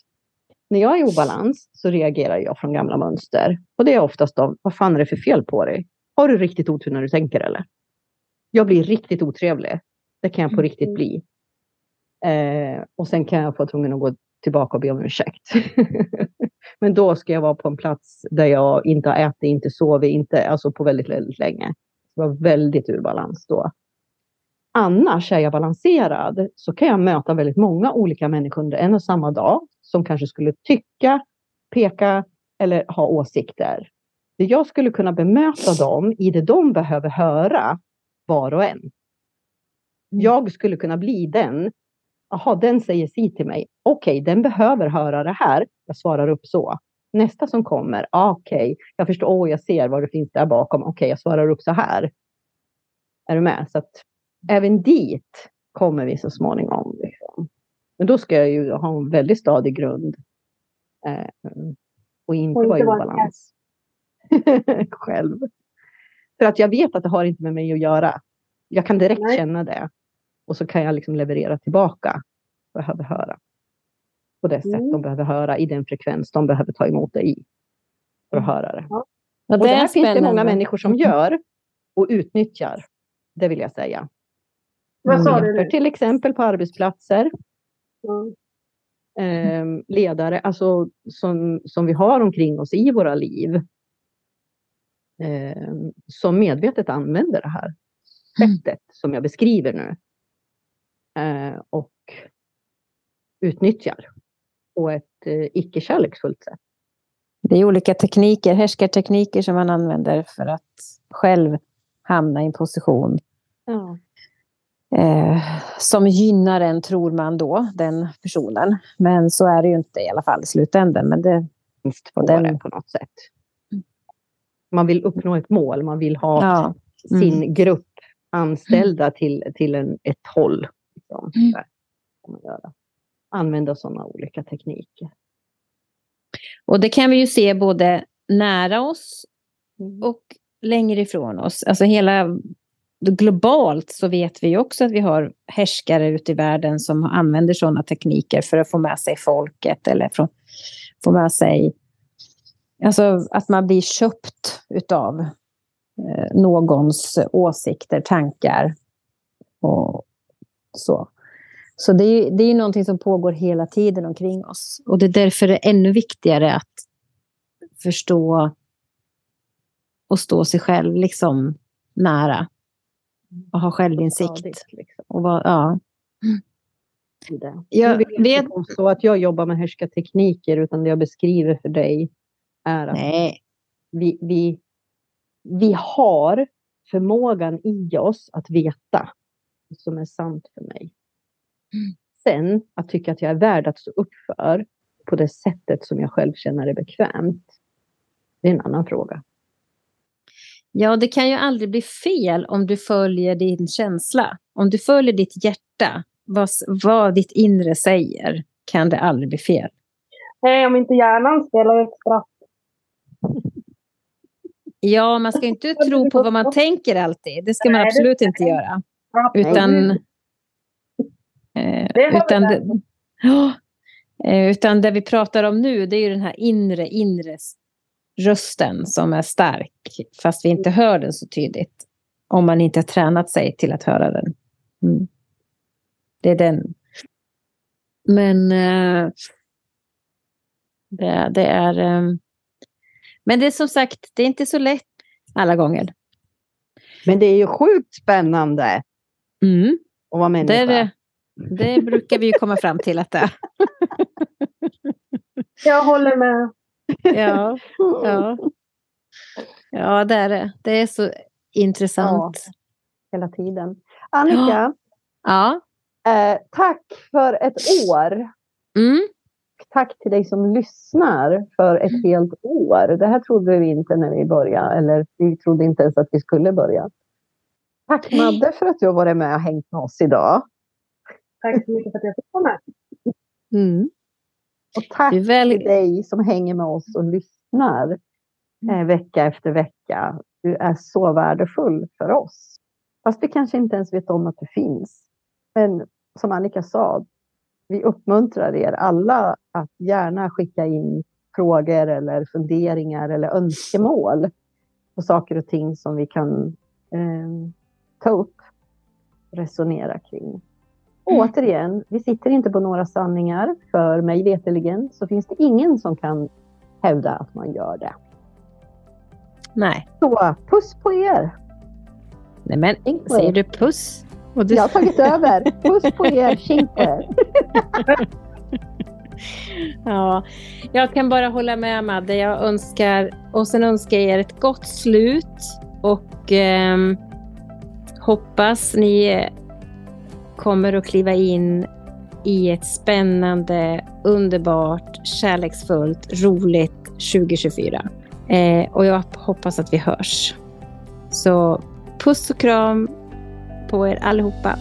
när jag är i obalans så reagerar jag från gamla mönster. Och det är oftast av, vad fan är det för fel på dig? Har du riktigt otur när du tänker eller? Jag blir riktigt otrevlig. Det kan jag på riktigt bli. Eh, och sen kan jag få tvungen att gå tillbaka och be om ursäkt. Men då ska jag vara på en plats där jag inte har ätit, inte sovit, inte, alltså på väldigt, väldigt länge. Det var väldigt ur balans då annars är jag balanserad så kan jag möta väldigt många olika människor under en och samma dag som kanske skulle tycka, peka eller ha åsikter. Jag skulle kunna bemöta dem i det de behöver höra var och en. Mm. Jag skulle kunna bli den. Jaha, den säger si till mig. Okej, okay, den behöver höra det här. Jag svarar upp så. Nästa som kommer. Okej, okay, jag förstår. Åh, oh, jag ser vad det finns där bakom. Okej, okay, jag svarar upp så här. Är du med? Så att även dit kommer vi så småningom. Liksom. Men då ska jag ju ha en väldigt stadig grund. Eh, och inte, och vara i obalans. Själv. För att jag vet att det har inte med mig att göra. Jag kan direkt Nej. känna det. Och så kan jag liksom leverera tillbaka vad jag behöver höra. på det sätt Mm. de behöver höra i den frekvens de behöver ta emot det i. För att höra det. Och Och det är här finns det många människor som gör och utnyttjar. Det vill jag säga. Vad sa du nu? till exempel på arbetsplatser. Mm. eh, ledare alltså, som, som vi har omkring oss i våra liv. Eh, som medvetet använder det här sättet som jag beskriver nu. Eh, och utnyttjar på ett eh, icke-kärleksfullt sätt. Det är olika tekniker, härskartekniker som man använder för att själv hamna i en position Ja. eh, som gynnar en, tror man då, den personen. Men så är det ju inte i alla fall i slutändan. Men det, Och på den- det på något sätt. Man vill uppnå ett mål, man vill ha ja. sin grupp anställda till, till en, ett håll. Liksom. Mm. Använda sådana olika tekniker. Och det kan vi ju se både nära oss Mm. och längre ifrån oss. Alltså hela globalt så vet vi också att vi har härskare ute i världen som använder sådana tekniker för att få med sig folket eller få med sig Alltså att man blir köpt utav eh, någons åsikter, tankar och så. Så det är, det är någonting som pågår hela tiden omkring oss. Och det är därför det är ännu viktigare att förstå och stå sig själv liksom nära. Och ha självinsikt. Liksom, Och vara, ja. Jag vet, påstå att jag jobbar med härskartekniker utan det jag beskriver för dig är att nej, vi, vi, vi har förmågan i oss att veta vad som är sant för mig. Mm. Sen att tycka att jag är värd att stå upp för på det sättet som jag själv känner är bekvämt. Det är en annan fråga. Ja, det kan ju aldrig bli fel om du följer din känsla. Om du följer ditt hjärta, vad, vad ditt inre säger, kan det aldrig bli fel. Nej, om inte hjärnan spelar ett spratt. Ja, man ska inte tro på vad man tänker alltid. Det ska man absolut inte göra. Utan, eh, utan, det, eh, utan det vi pratar om nu, det är ju den här inre, inre rösten som är stark, fast vi inte hör den så tydligt. Om man inte har tränat sig till att höra den. Mm. Det är den. Men eh, det, det är... Eh, men det är som sagt, det är inte så lätt alla gånger. Men det är ju sjukt spännande Mm. att vara Det, människa. är det, det brukar vi ju komma fram till att det är. Jag håller med. Ja, ja. ja det är det. Det är så intressant. Hela tiden. Annika, Ja. eh, tack för ett år. Mm. Tack till dig som lyssnar för ett helt år. Det här trodde vi inte när vi började, eller vi trodde inte ens att vi skulle börja. Tack Madde för att du har varit med och hängt med oss idag. Tack så mycket för att jag fick vara med. Och tack Du är väl... till dig som hänger med oss och lyssnar eh, vecka efter vecka. Du är så värdefull för oss. Fast vi kanske inte ens vet om att du finns. Men som Annika sa, vi uppmuntrar er alla att gärna skicka in frågor eller funderingar eller önskemål på saker och ting som vi kan eh, ta upp och resonera kring. Och återigen, vi sitter inte på några sanningar. För mig veteligen så finns det ingen som kan hävda att man gör det. Nej. Så puss på er! Nej, men säger er. du puss? Och du... Jag har tagit över. Puss på er, tjing på er! Ja, jag kan bara hålla med Madde. Jag önskar, och sen önskar jag er ett gott slut och ehm, hoppas ni kommer att kliva in i ett spännande, underbart, kärleksfullt, roligt 2024. Eh, och jag hoppas att vi hörs. Så puss och kram på er allihopa.